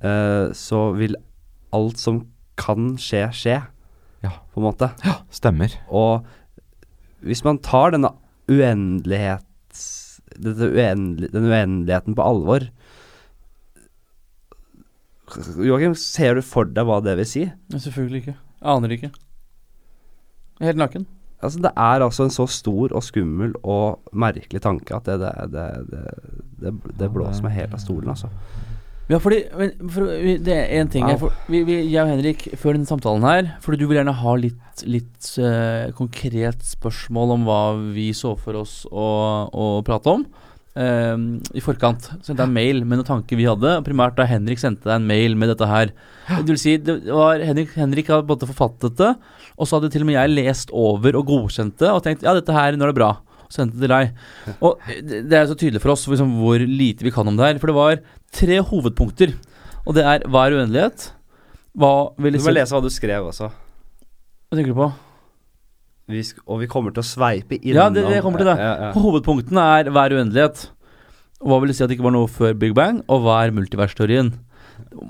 eh, så vil alt som kan skje, skje. Ja. På en måte. Ja, Stemmer. Og hvis man tar denne uendelighet Dette uendelig, den uendeligheten på alvor Joakim, ser du for deg hva det vil si? Selvfølgelig ikke. Aner ikke. Helt naken. Altså, det er altså en så stor og skummel og merkelig tanke at det, det, det, det, det, det blåser meg helt av stolen, altså. Ja, fordi men, for, Det er én ting. Jeg, for, vi, vi, jeg og Henrik, før denne samtalen her Fordi du vil gjerne ha litt, litt uh, konkret spørsmål om hva vi så for oss å, å prate om. eh, I forkant sendte en mail med noen tanker vi hadde. Primært da Henrik sendte deg en mail med dette her. Det vil si, det var Henrik, Henrik hadde både forfattet det, og så hadde til og med jeg lest over og godkjent det og tenkt ja, dette her, nå er det bra. Og sendte til deg. Og det er så tydelig for oss liksom, hvor lite vi kan om det her. For det var tre hovedpunkter. Og det er hva er uendelighet? Hva vil Du må lese hva du skrev også. Hva tenker du på? Vi og vi kommer til å sveipe innom Ja, det, det kommer til det. Ja, ja. Hovedpunktene er hva er uendelighet? Hva vil du si at det ikke var noe før Big Bang? Og hva er multiversteorien?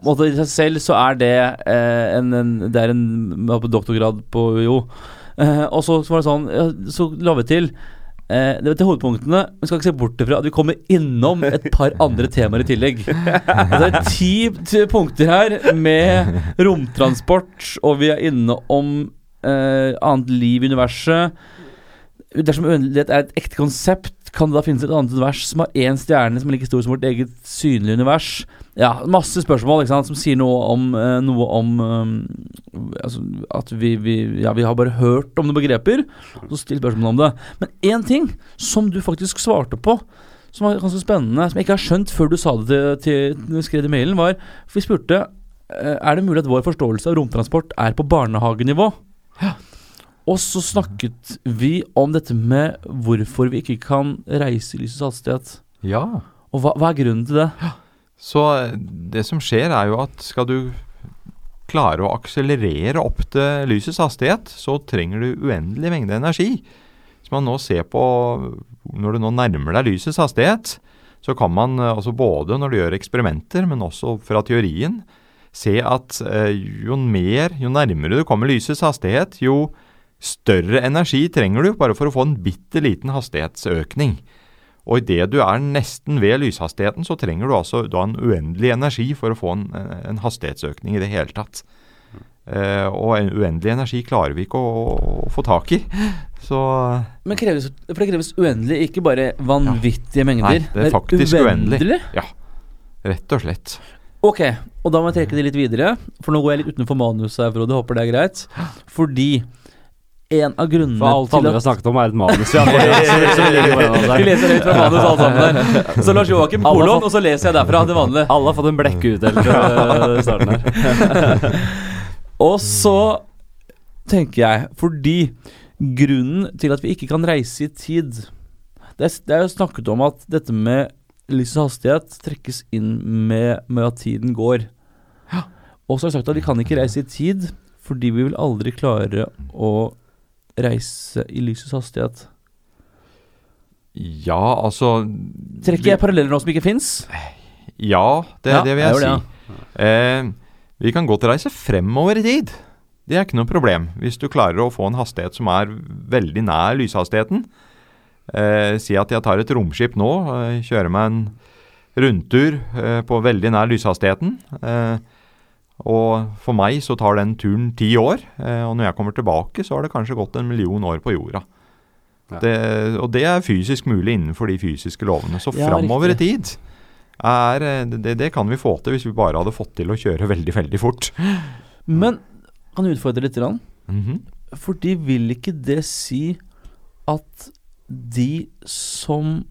Og I seg selv så er det eh, en, en Det er en doktorgrad på UiO. Eh, og så, så var det sånn ja, Så la vi til eh, det var til hovedpunktene. Vi skal ikke se bort fra at vi kommer innom et par andre temaer i tillegg. Og det er ti punkter her med romtransport, og vi er inne om eh, annet liv i universet. Dersom uendelighet er et ekte konsept, kan det da finnes et annet univers som har én stjerne som er like stor som vårt eget synlige univers? Ja, masse spørsmål ikke sant, som sier noe om, eh, noe om um, altså, At vi, vi, ja, vi har bare hørt om noen begreper, og så still spørsmål om det. Men én ting som du faktisk svarte på, som var ganske spennende, som jeg ikke har skjønt før du sa det til, til skrev i mailen, var For vi spurte eh, er det mulig at vår forståelse av romtransport er på barnehagenivå. Og så snakket vi om dette med hvorfor vi ikke kan reise i lysets hastighet. Ja. Og hva, hva er grunnen til det? Så eh, det som skjer er jo at skal du klare å akselerere opp til lysets hastighet, så trenger du uendelig mengde energi. hvis man nå ser på Når du nå nærmer deg lysets hastighet, så kan man eh, altså både når du gjør eksperimenter, men også fra teorien, se at eh, jo mer, jo nærmere du kommer lysets hastighet, jo større energi trenger du bare for å få en bitte liten hastighetsøkning. Og idet du er nesten ved lyshastigheten, så trenger du altså da en uendelig energi for å få en, en hastighetsøkning i det hele tatt. Eh, og en uendelig energi klarer vi ikke å, å få tak i. Så Men kreves, for det kreves uendelig, ikke bare vanvittige mengder. Nei, det er faktisk uendelig. Ja, rett og slett. Ok, og da må jeg trekke det litt videre, for nå går jeg litt utenfor manuset her, Frode. Håper det er greit. Fordi en av grunnene For alt til andre vi har snakket om, er et manus. Ja, så, så ligger Vi leser høyt fra manus alle sammen her. Så Lars Joakim kolon, og så leser jeg derfra det vanlige. Alle har fått en blekkeutdeling fra starten her. Og så tenker jeg, fordi grunnen til at vi ikke kan reise i tid Det er, det er jo snakket om at dette med lysets hastighet trekkes inn med, med at tiden går. Og så har jeg sagt at vi kan ikke reise i tid fordi vi vil aldri klare å reise i lysets hastighet. Ja, altså Trekker jeg paralleller nå som ikke fins? Ja, det, Ja, det vil jeg jeg, si. Eh, vi kan godt reise fremover i tid. Det er ikke noe problem. Hvis du klarer å få en hastighet som er veldig nær lyshastigheten. Eh, si at jeg tar et romskip nå, eh, kjører meg en rundtur eh, på veldig nær lyshastigheten. Eh, og for meg så tar den turen ti år, eh, og når jeg kommer tilbake, så har det kanskje gått en million år på jorda. Ja. Det, og det er fysisk mulig innenfor de fysiske lovene. Så Ja, framover i tid er, eh, det, det kan vi få til hvis vi bare hadde fått til å kjøre veldig, veldig fort. Men kan jeg utfordre litt? Mm -hmm. Fordi vil ikke det si at de som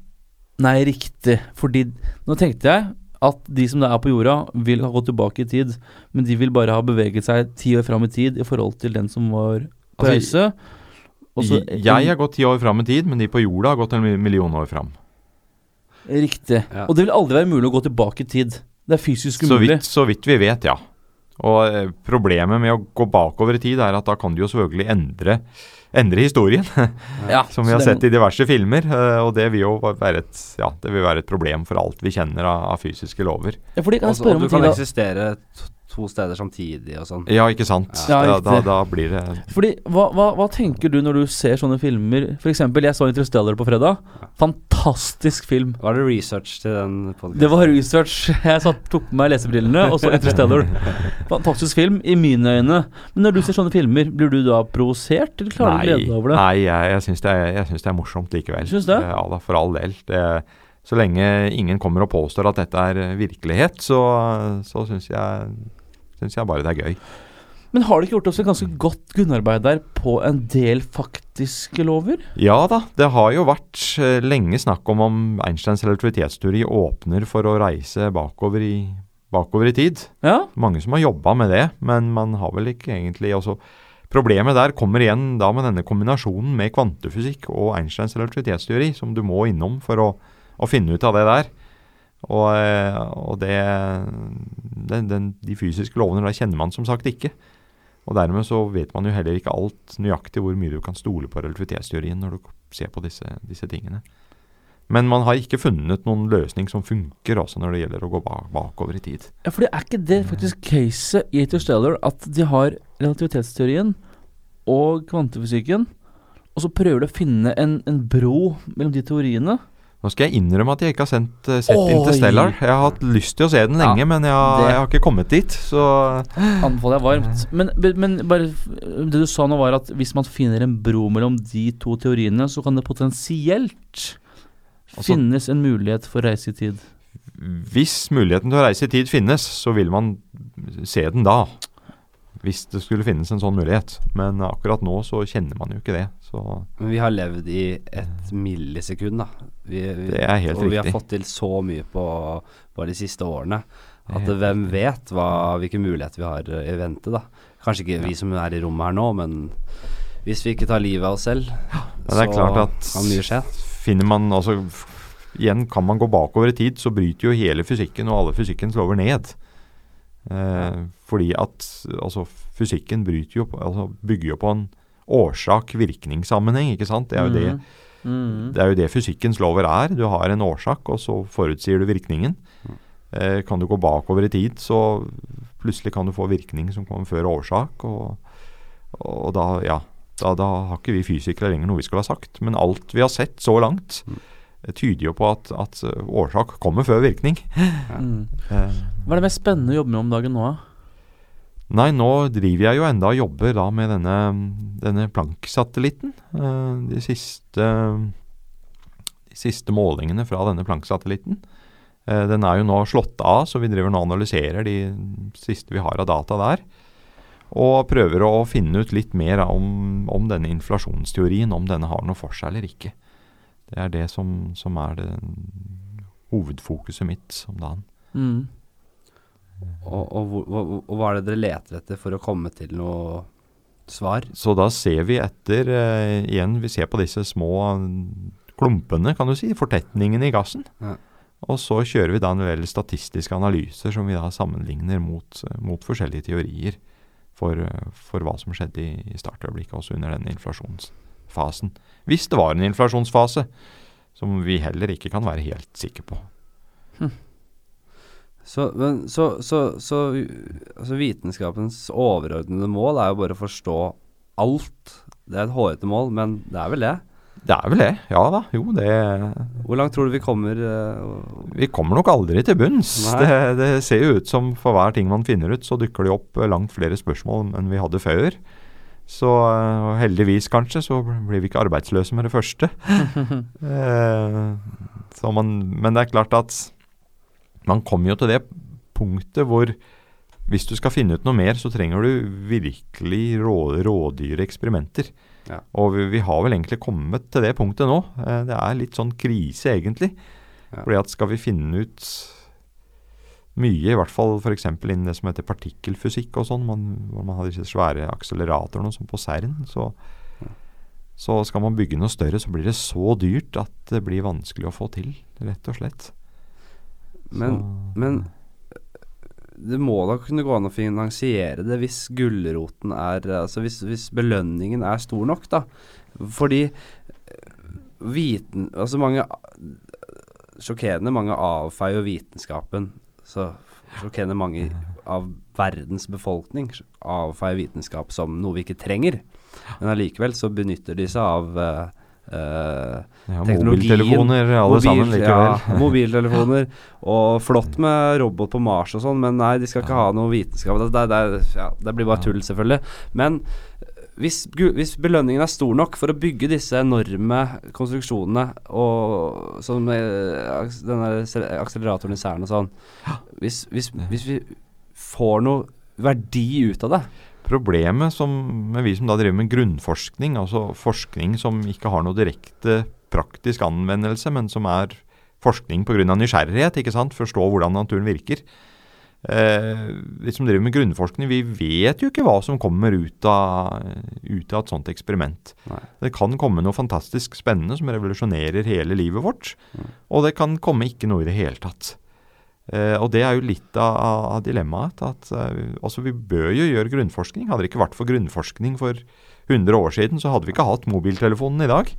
Nei, riktig. Fordi Nå tenkte jeg at de som er på jorda, vil ha gått tilbake i tid. Men de vil bare ha beveget seg ti år fram i tid i forhold til den som var på Altså, reise. Jeg har gått ti år fram i tid, men de på jorda har gått en million år fram. Riktig. Ja. Og det vil aldri være mulig å gå tilbake i tid. Det er fysisk Så vidt, så vidt vi vet, ja. Og eh, problemet med å gå bakover i tid er at da kan du jo selvfølgelig endre, endre historien, Ja, som vi har sett i diverse filmer. eh, Og det vil jo være et, ja, det vil være et problem for alt vi kjenner av, av fysiske lover. Ja, fordi kan jeg spørre om du kan eksistere to steder samtidig og sånn. Ja, ikke sant? Ja, da, da, da blir det Fordi, hva, hva, hva tenker du når du ser sånne filmer? Eksempel, jeg så Interstellar på fredag. Fantastisk film. Var det research til den podcasten? Det var research. Jeg satt, tok på meg lesebrillene og så Interstellar. Fantastisk film, i mine øyne. Men når du ser sånne filmer, blir du da provosert, eller klarer du å glede deg over det? Nei, jeg, jeg syns det, det er morsomt likevel. Syns det? Ja da, for all del. Det, så lenge ingen kommer og påstår at dette er virkelighet, så, så syns jeg, syns jeg bare det er gøy. Men har du ikke gjort også et ganske godt grunnarbeid der på en del faktiske lover? Ja da, det har jo vært eh, lenge snakk om om Einsteins relativitetsteori åpner for å reise bakover i, bakover i tid. Ja? Mange som har jobba med det, men man har vel ikke egentlig også Problemet der kommer igjen da med denne kombinasjonen med kvantefysikk og Einsteins relativitetsteori, som du må innom for å, å finne ut av det der. Og, eh, og det, den, den, de fysiske lovene da kjenner man som sagt ikke. Og dermed så vet man jo heller ikke alt nøyaktig hvor mye du kan stole på relativitetsteorien når du ser på disse, disse tingene. Men man har ikke funnet noen løsning som funker også når det gjelder å gå bak, bakover i tid. Ja, for er ikke det faktisk caset i Interstellar at de har relativitetsteorien og kvantefysikken, og så prøver de å finne en, en bro mellom de teoriene. Nå skal jeg innrømme at jeg ikke har sendt, eh, sett Oi. Interstellar. Jeg har hatt lyst til å se den lenge, Ja, men jeg, har- jeg har ikke kommet dit. Så Anbefaler jeg varmt. Men, men bare det du sa nå, var at hvis man finner en bro mellom de to teoriene, så kan det potensielt Altså- finnes en mulighet for reise i tid. hvis muligheten til å reise i tid finnes, så vil man se den da. Hvis det skulle finnes en sånn mulighet. Men akkurat nå så kjenner man jo ikke det. Så Men vi har levd i et millisekund, da. Vi, vi, Det er helt og vi har fått til så mye på bare de siste årene. At hvem vet hva, hvilke muligheter vi har i vente, da. Kanskje ikke vi som er i rommet her nå, men hvis vi ikke tar livet av oss selv, det er så kan mye skje. finner man altså Igjen, kan man gå bakover i tid, så bryter jo hele fysikken og alle fysikkens lover ned. Eh, fordi at altså, fysikken jo på, altså, bygger jo på en årsak-virkningssammenheng, ikke sant. Det er jo det mm. Mhm. det er jo det fysikkens lover er. Du har en årsak, og så forutsier du virkningen. Eh, kan du gå bakover i tid, så plutselig kan du få virkning som kommer før årsak. Og, og da, ja, da, da har ikke vi fysikere lenger noe vi skulle ha sagt. Men alt vi har sett så langt, eh, tyder jo på at, at eh, årsak kommer før virkning. Mm. Eh, Hva er det mest spennende å jobbe med om dagen nå, da? Nei, nå driver jeg jo enda og jobber da med denne, denne Planck-satellitten. Eh, De siste, de siste målingene fra denne Planck-satellitten. Eh, Den er jo nå slått av, så vi driver nå og analyserer de siste vi har av data der. Og prøver å finne ut litt mer om, om denne inflasjonsteorien, om denne har noe for seg eller ikke. Det er det som, som er det hovedfokuset mitt om dagen. Mhm. Og, og, hvor- og hva er det dere leter etter for å komme til noe svar? Så da ser vi etter eh, igjen, vi ser på disse små mm, klumpene, kan du si, fortetningene i gassen. Ja. Og så kjører vi da en del statistiske analyser som vi da sammenligner mot, eh, mot forskjellige teorier for, eh, for hva som skjedde i, i startøyeblikket, også under denne inflasjonsfasen. Hvis det var en inflasjonsfase, som vi heller ikke kan være helt sikre på. Så, men, så, så, så altså vitenskapens overordnede mål er jo bare å forstå alt. Det er et hårete mål, men det er vel det? Det er vel det, ja da. Jo, det Hvor langt tror du vi kommer? Uh, Vi kommer nok aldri til bunns. Det, det ser jo ut som for hver ting man finner ut, så dukker det opp eh, langt flere spørsmål enn vi hadde før. Så eh, heldigvis, kanskje, så blir vi ikke arbeidsløse med det første. eh, så man, men det er klart at man kommer jo til det punktet hvor hvis du skal finne ut noe mer, så trenger du virkelig rå, rådyre eksperimenter. Ja. Og vi, vi har vel egentlig kommet til det punktet nå. Eh, det er litt sånn krise, egentlig. Ja. Fordi at skal vi finne ut mye, i hvert fall f.eks. innen det som heter partikkelfysikk og sånn, man, hvor man har disse svære akseleratorene som på CERN, så, så skal man bygge noe større, så blir det så dyrt at det blir vanskelig å få til, rett og slett. Men, men det må da kunne gå an å finansiere det hvis gulroten er Altså hvis, hvis belønningen er stor nok, da. Fordi eh, viten Altså mange Sjokkerende mange avfeier vitenskapen. Så sjokkerende mange av verdens befolkning avfeier vitenskap som noe vi ikke trenger. Men allikevel så benytter de seg av eh, eh, ja, mobiltelefoner, alle Mobil- sammen likevel. Ja, mobiltelefoner. Og flott med robot på Mars og sånn, men nei, de skal ikke ha noe vitenskap. Det, det, ja, det blir bare tull, selvfølgelig. Men eh, hvis, hvis belønningen er stor nok for å bygge disse enorme konstruksjonene, og som eh, denne akseleratoren i CERN og sånn hvis, hvis, hvis vi får noe verdi ut av det Problemet som, med vi som da driver med grunnforskning, altså forskning som ikke har noe direkte praktisk anvendelse, men som er forskning pga. nysgjerrighet, ikke sant? forstå hvordan naturen virker. Eh, vi som driver med grunnforskning, vi vet jo ikke hva som kommer ut av, ut av et sånt eksperiment. Nei. Det kan komme noe fantastisk spennende som revolusjonerer hele livet vårt, Mm. og det kan komme ikke noe i det hele tatt. Eh, og det er jo litt av, av, dilemmaet. At eh, altså vi bør jo gjøre grunnforskning. Hadde det ikke vært for grunnforskning for 100 år siden, så hadde vi ikke hatt mobiltelefonen i dag.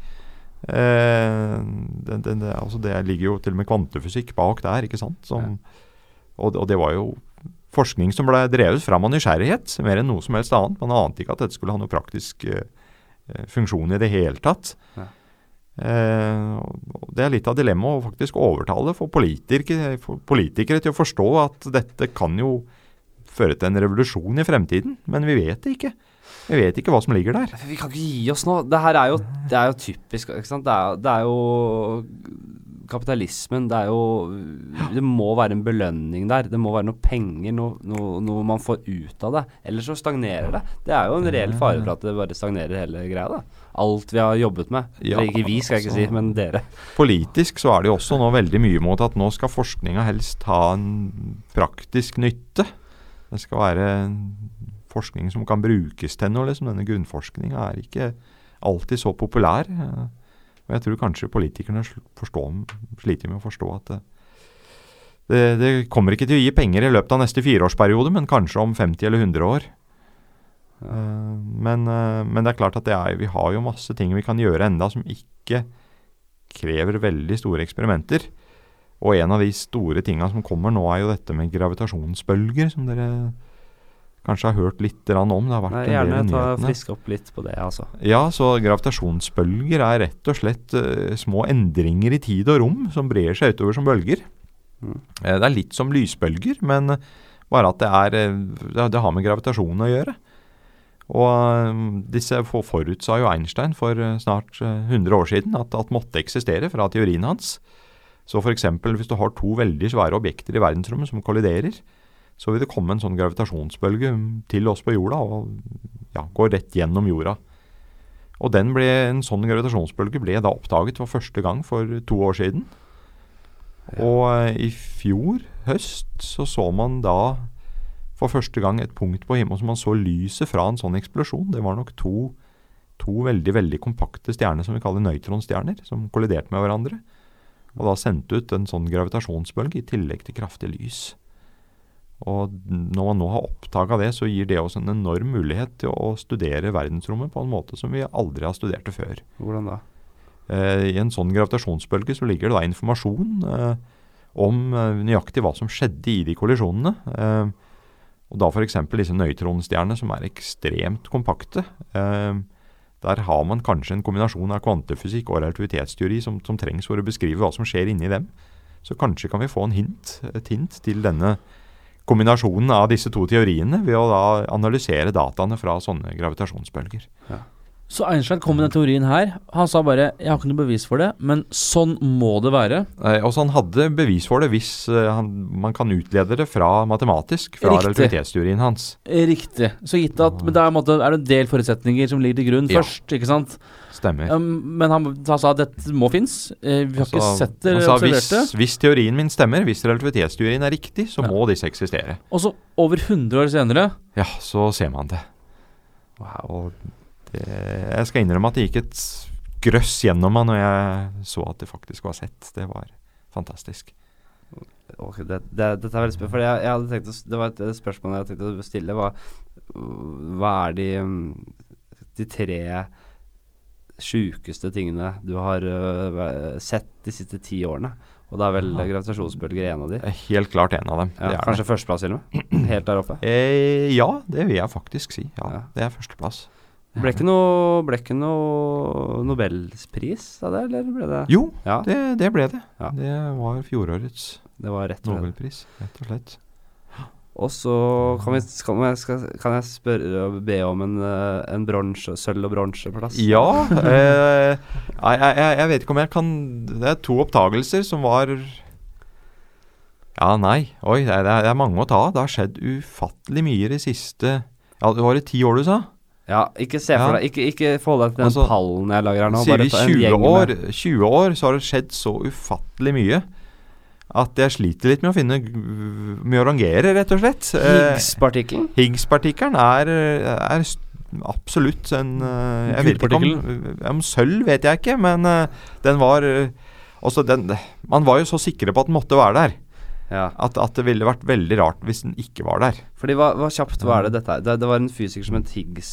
Eh, det, det, det, altså det ligger jo til og med kvantefysikk bak der, ikke sant. Som, og, og det var jo forskning som ble drevet fram av nysgjerrighet, mer enn noe som helst annet. Man ante ikke at dette skulle ha noe praktisk eh, eh, funksjon i det hele tatt. Ja. Eh, det er litt av dilemmaet å faktisk overtale for politikere, for politikere til å forstå at dette kan jo føre til en revolusjon i fremtiden, men vi vet det ikke. Vi vet ikke hva som ligger der. Vi kan ikke gi oss nå. Det her er jo, det er jo typisk. Ikke sant? Det, er, det er jo kapitalismen. Det er jo Det må være en belønning der. Det må være noe penger, noe, noe, noe man får ut av det. Ellers så stagnerer det. Det er jo en reell fare for at det bare stagnerer hele greia. da Alt vi har jobbet med. Ja, ikke vi, skal jeg ikke altså. si, men dere. Politisk så er det jo også nå veldig mye mot at nå skal forskninga helst ha en praktisk nytte. Det skal være forskning som kan brukes til noe. liksom Denne grunnforskninga er ikke alltid så populær. Og jeg tror kanskje politikerne forstår, sliter med å forstå at det, det, det kommer ikke til å gi penger i løpet av neste fireårsperiode, men kanskje om 50 eller 100 år. Eh, men, eh, men det er klart at det er, vi har jo masse ting vi kan gjøre enda som ikke krever veldig store eksperimenter. Og en av de store tinga som kommer nå, er jo dette med gravitasjonsbølger, som dere kanskje har hørt litt om. Det har vært Nei, en del gjerne ta nyhetene. opp litt på det, altså. Ja, så gravitasjonsbølger er rett og slett uh, små endringer i tid og rom som brer seg utover som bølger. Mm. Uh, det er litt som lysbølger, men bare at det, er, uh, det, det har med gravitasjon å gjøre. Og eh, disse forutsa jo Einstein for eh, snart eh, 100 år siden at, at måtte eksistere fra teorien hans. Så f.eks. hvis du har to veldig svære objekter i verdensrommet som kolliderer, så vil det komme en sånn gravitasjonsbølge til oss på jorda og ja, gå rett gjennom jorda. Og den ble, en sånn gravitasjonsbølge ble da oppdaget for første gang for to år siden. Og eh, i fjor høst så så man da for første gang et punkt på himmelen som man så lyset fra en sånn eksplosjon. Det var nok to, to veldig veldig kompakte stjerner som vi kaller nøytronstjerner, som kolliderte med hverandre. Og da sendte ut en sånn gravitasjonsbølge i tillegg til kraftig lys. Og når man nå har oppdaga det, så gir det oss en enorm mulighet til å studere verdensrommet på en måte som vi aldri har studert det før. Hvordan da? Eh, I en sånn gravitasjonsbølge så ligger det da informasjon eh, om eh, nøyaktig hva som skjedde i de kollisjonene. Og da f.eks. disse nøytronstjernene som er ekstremt kompakte. Eh, der har man kanskje en kombinasjon av kvantefysikk og relativitetsteori som, som trengs for å beskrive hva som skjer inni dem. Så kanskje kan vi få en hint, et hint til denne kombinasjonen av disse to teoriene ved å da analysere dataene fra sånne gravitasjonsbølger. Så Einstein kom med den teorien her. Han sa bare 'jeg har ikke noe bevis for det', men sånn må det være. Eh, også han hadde bevis for det hvis eh, han, man kan utlede det fra matematisk, fra Riktig. relativitetsteorien hans. Riktig. Så gitt at Men det er, en måte, er det en del forutsetninger som ligger til grunn Ja. først, ikke sant? Stemmer. Um, men han, han sa at dette må finnes. Eh, vi har ikke Så sett det han sa observert hvis, det. hvis teorien min stemmer, hvis relativitetsteorien er riktig, så Ja. må disse eksistere. Og så over 100 år senere Ja, så ser man det. Og det, jeg skal innrømme at det gikk et grøss gjennom meg når jeg så at det faktisk var sett. Det var fantastisk. Okay, det, det, dette er veldig spennende. For jeg, jeg hadde tenkt å, Det var et spørsmål jeg tenkte å stille. Hva, hva er de, de tre sjukeste tingene du har uh, sett de siste ti årene? Og da er vel Ja. gravitasjonsbølger en av de? Helt klart en av dem. Ja, det kanskje førsteplass til og med? Helt der oppe? Eh, ja, det vil jeg faktisk si. Ja, Ja. Det er førsteplass. Det ble ikke noe, ble ikke noe Nobelpris av det, eller ble det Jo, Ja, det, det, det ble det. Ja. Det var fjorårets var rett nobelpris, rett og slett. Og så kan, vi, kan, jeg, skal, kan jeg spørre og be om en, øh, en bronse, sølv- og bronseplass? Ja eh, jeg, jeg, vet ikke om jeg kan Det er to opptagelser som var Ja, nei. Oi, det er, det er mange å ta av. Det har skjedd ufattelig mye i de siste Ja, det var det ti år du sa? Ja, ikke se for deg Ikke, ikke forhold deg til den Altså, pallen jeg lager her nå. Sier vi 20 år, 20 år, så har det skjedd så ufattelig mye at jeg sliter litt med å finne Med å rangere, rett og slett. Eh, Higgs-partikkelen? Higgs-partikkelen er, er absolutt en eh, Jeg vet ikke om, om sølv, vet jeg ikke, men eh, den var Altså, den, Man var jo så sikre på at den måtte være der, Ja. at, at det ville vært veldig rart hvis den ikke var der. Fordi hva, hva kjapt hva er det dette er? Det, det var en fysiker som het Higgs.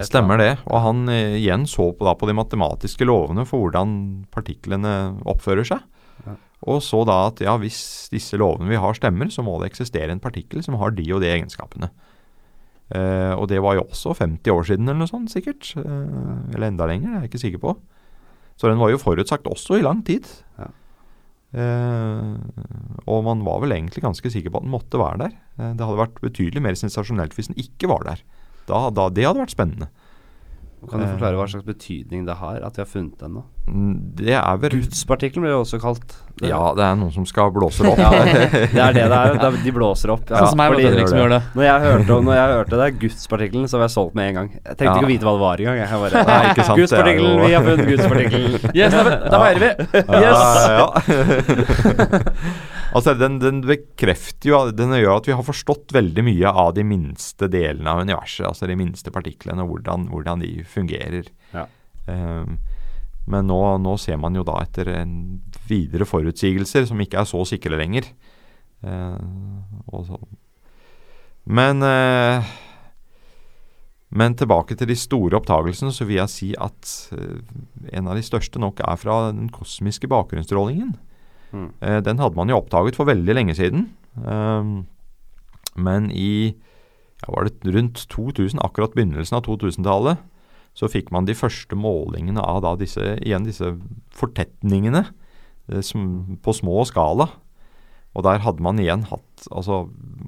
Stemmer det. Og han eh, igjen så på, da, på de matematiske lovene for hvordan partiklene oppfører seg. Ja. Og så da at ja, hvis disse lovene vi har stemmer, så må det eksistere en partikkel som har de og de egenskapene. Eh, og det var jo også 50 år siden eller noe sånt, sikkert. Eh, eller enda lenger, det er jeg ikke sikker på. Så den var jo forutsagt også i lang tid. Ja. Eh, og man var vel egentlig ganske sikker på at den måtte være der. Eh, det hadde vært betydelig mer sensasjonelt hvis den ikke var der. Da, da, det hadde vært spennende. Kan du forklare hva slags betydning det har at vi har funnet den nå? Det er vel Gudspartikkelen blir jo også kalt. Det, Ja, det er noen som skal blåse opp. Ja, det er det det er. Det er de blåser opp. Ja, Sånn som meg, fordi- Fredrik, som gjør det. Når jeg hørte, når jeg hørte det gudspartikkelen, så var jeg solgt med en gang. Jeg trengte Ja. ikke å vite hva det var engang. Jeg bare, Nei, ikke sant, Gudspartikkelen, vi har funnet gudspartikkelen. Yes, da, da feirer vi! Yes! Ja, ja. altså, den, den bekrefter jo Den gjør at vi har forstått veldig mye av de minste delene av universet. Altså de minste partiklene, og hvordan, hvordan de fungerer. Ja. Ehm, men nå, nå ser man jo da etter en videre forutsigelser som ikke er så sikre lenger. Eh. Men eh, Men tilbake til de store oppdagelsene, så vil jeg si at eh, en av de største nok er fra den kosmiske bakgrunnsstrålingen. Mm. Eh, den hadde man jo oppdaget for veldig lenge siden. Um, men i ja, var det rundt 2000, akkurat begynnelsen av 2000-tallet, så fikk man de første målingene av da disse, igjen disse fortetningene eh, som, på små skala. Og der hadde man igjen hatt altså,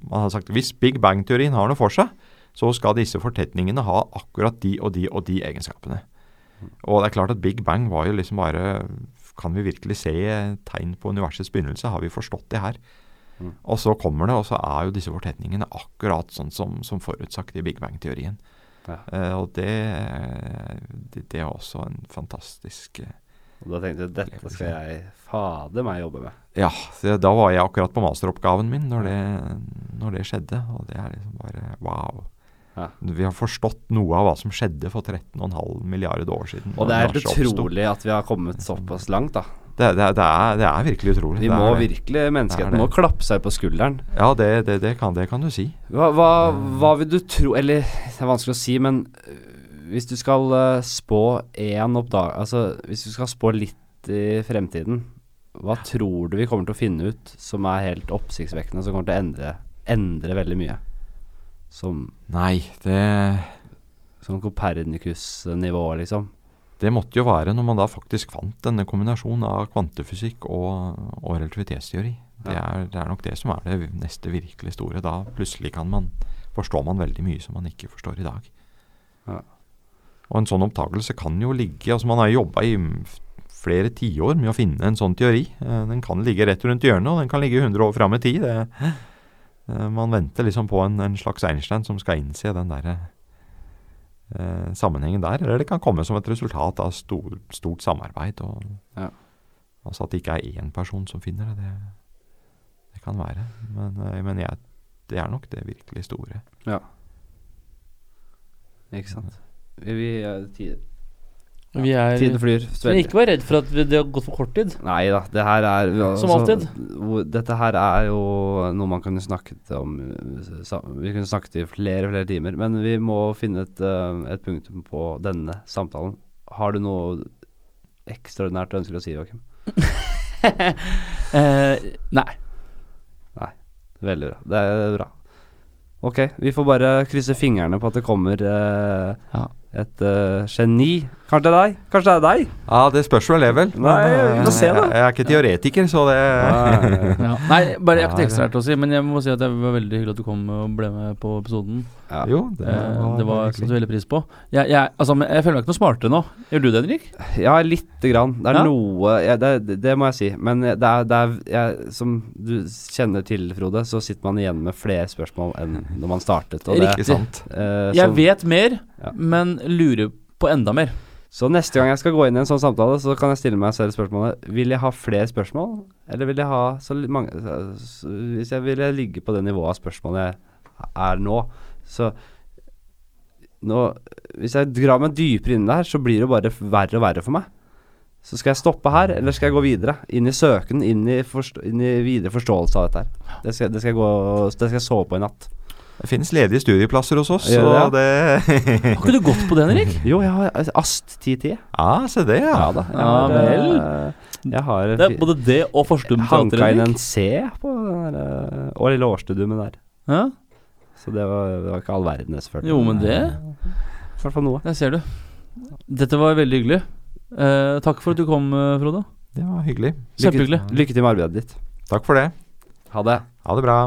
Man hadde sagt hvis Big Bang-teorien har noe for seg, så skal disse fortetningene ha akkurat de og de og de egenskapene. Og det er klart at Big Bang var jo liksom bare Kan vi virkelig se tegn på universets begynnelse? Har vi forstått det her? Mm. Og så kommer det, og så er jo disse fortetningene akkurat sånn som, som forutsagt i Big Bang-teorien. Ja. Eh, og det, det, det er også en fantastisk uh, Og da tenkte jeg dette skal jeg fader meg jobbe med. Ja, da var jeg akkurat på masteroppgaven min når det, når det skjedde. Og det er liksom bare wow. Ja. Vi har forstått noe av hva som skjedde for 13,5 milliarder år siden. Og det er helt utrolig at vi har kommet såpass langt, da. Det, det, det, er, det er virkelig utrolig. Vi må virkelig, menneskeheten må klappe seg på skulderen. Ja, det, det, det, kan, det kan du si. Hva, hva, hva vil du tro Eller det er vanskelig å si, men øh, hvis du skal øh, spå én oppdag... Altså, hvis du skal spå litt i fremtiden, hva tror du vi kommer til å finne ut som er helt oppsiktsvekkende, som kommer til å endre, endre veldig mye? Som, Nei, det, som Copernicus-nivå, liksom. Det måtte jo være når man da faktisk fant denne kombinasjonen av kvantefysikk og, og relativitetsteori. Det, er, det er nok det som er det neste virkelig store. Da plutselig kan man forstår man veldig mye som man ikke forstår i dag. Ja. Og en sånn opptakelse kan jo ligge altså Man har jobba i flere tiår med å finne en sånn teori. Eh, Den kan ligge rett rundt hjørnet, og den kan ligge 100 år fram i tid. Det, eh, man venter liksom på en, en slags Einstein som skal innse den derre sammenhengen der. Eller det kan komme som et resultat av stor, stort samarbeid. Og, Ja. Altså at det ikke er én person som finner det. Det, det kan være. Men, eh, men jeg, det er nok det virkelig store. Ja. Ikke sant. Vi, vi, tid, Vi er tiden flyr. Men ikke vær redd for at det har gått for kort tid. Nei da, det her er Som altså, alltid. Dette her er jo noe man kunne snakket om uh, Vi kunne snakket i flere flere timer, men vi må finne et, uh, et punktum på denne samtalen. Har du noe ekstraordinært du ønsker å si, Joakim? Eh, nei. Veldig bra. Det er bra. Ok, vi får bare krysse fingrene på at det kommer uh, Ja. Et uh, geni. Kanskje det er deg? Kanskje det er deg? Ja, det spørs vel, det vel. Nei, vi får se, da. Jeg, jeg er ikke teoretiker, så det Ja. Nei, bare jeg har ikke ekstraert å si, men jeg må si at det var veldig hyggelig at du kom og ble med på episoden. Ja. Jo, det Eh, var, det var satte veldig pris på. Jeg, jeg, altså, men jeg føler meg ikke noe smartere nå. Gjør du det, Henrik? Ja, lite grann. Det er Ja. noe ja, det, det, det må jeg si. Men det er, det er jeg, Som du kjenner til, Frode, så sitter man igjen med flere spørsmål enn når man startet. Og det, Riktig sant? eh, Jeg vet mer, Ja. men lurer på enda mer. så neste gang jeg skal gå inn i en sånn samtale, så kan jeg stille meg selv spørsmålet Vil jeg ha flere spørsmål, eller vil jeg ha så mange så, Hvis jeg vil jeg ligge på det nivået av spørsmål jeg er nå, så nå, Hvis jeg drar meg dypere inn der, så blir det bare verre og verre for meg. Så skal jeg stoppe her, eller skal jeg gå videre? Inn i søken, inn i, forstå, inn i videre forståelse av dette her. Det skal, det skal, jeg, gå, det skal jeg sove på i natt. Det finnes ledige studieplasser hos oss, så det, det Har ikke du gått på det, Henrik? Jo, jeg har altså, AST 1010. Ja, se det, ja. Ja da. Jeg Ja har, vel. eh, Jeg har Det er både det og forstum hanka teater, inn Henrik. en C på den der, eh, og lille årsstudiumet der. Ja, Så det var, det var ikke all verden, selvfølgelig. Jo, men det I hvert fall noe. Der ser du. Dette var veldig hyggelig. Eh, takk for at du kom, eh, Frode. Det var hyggelig. Kjempehyggelig. Lykke til med arbeidet ditt. Takk for det. Ha det. Ha det bra.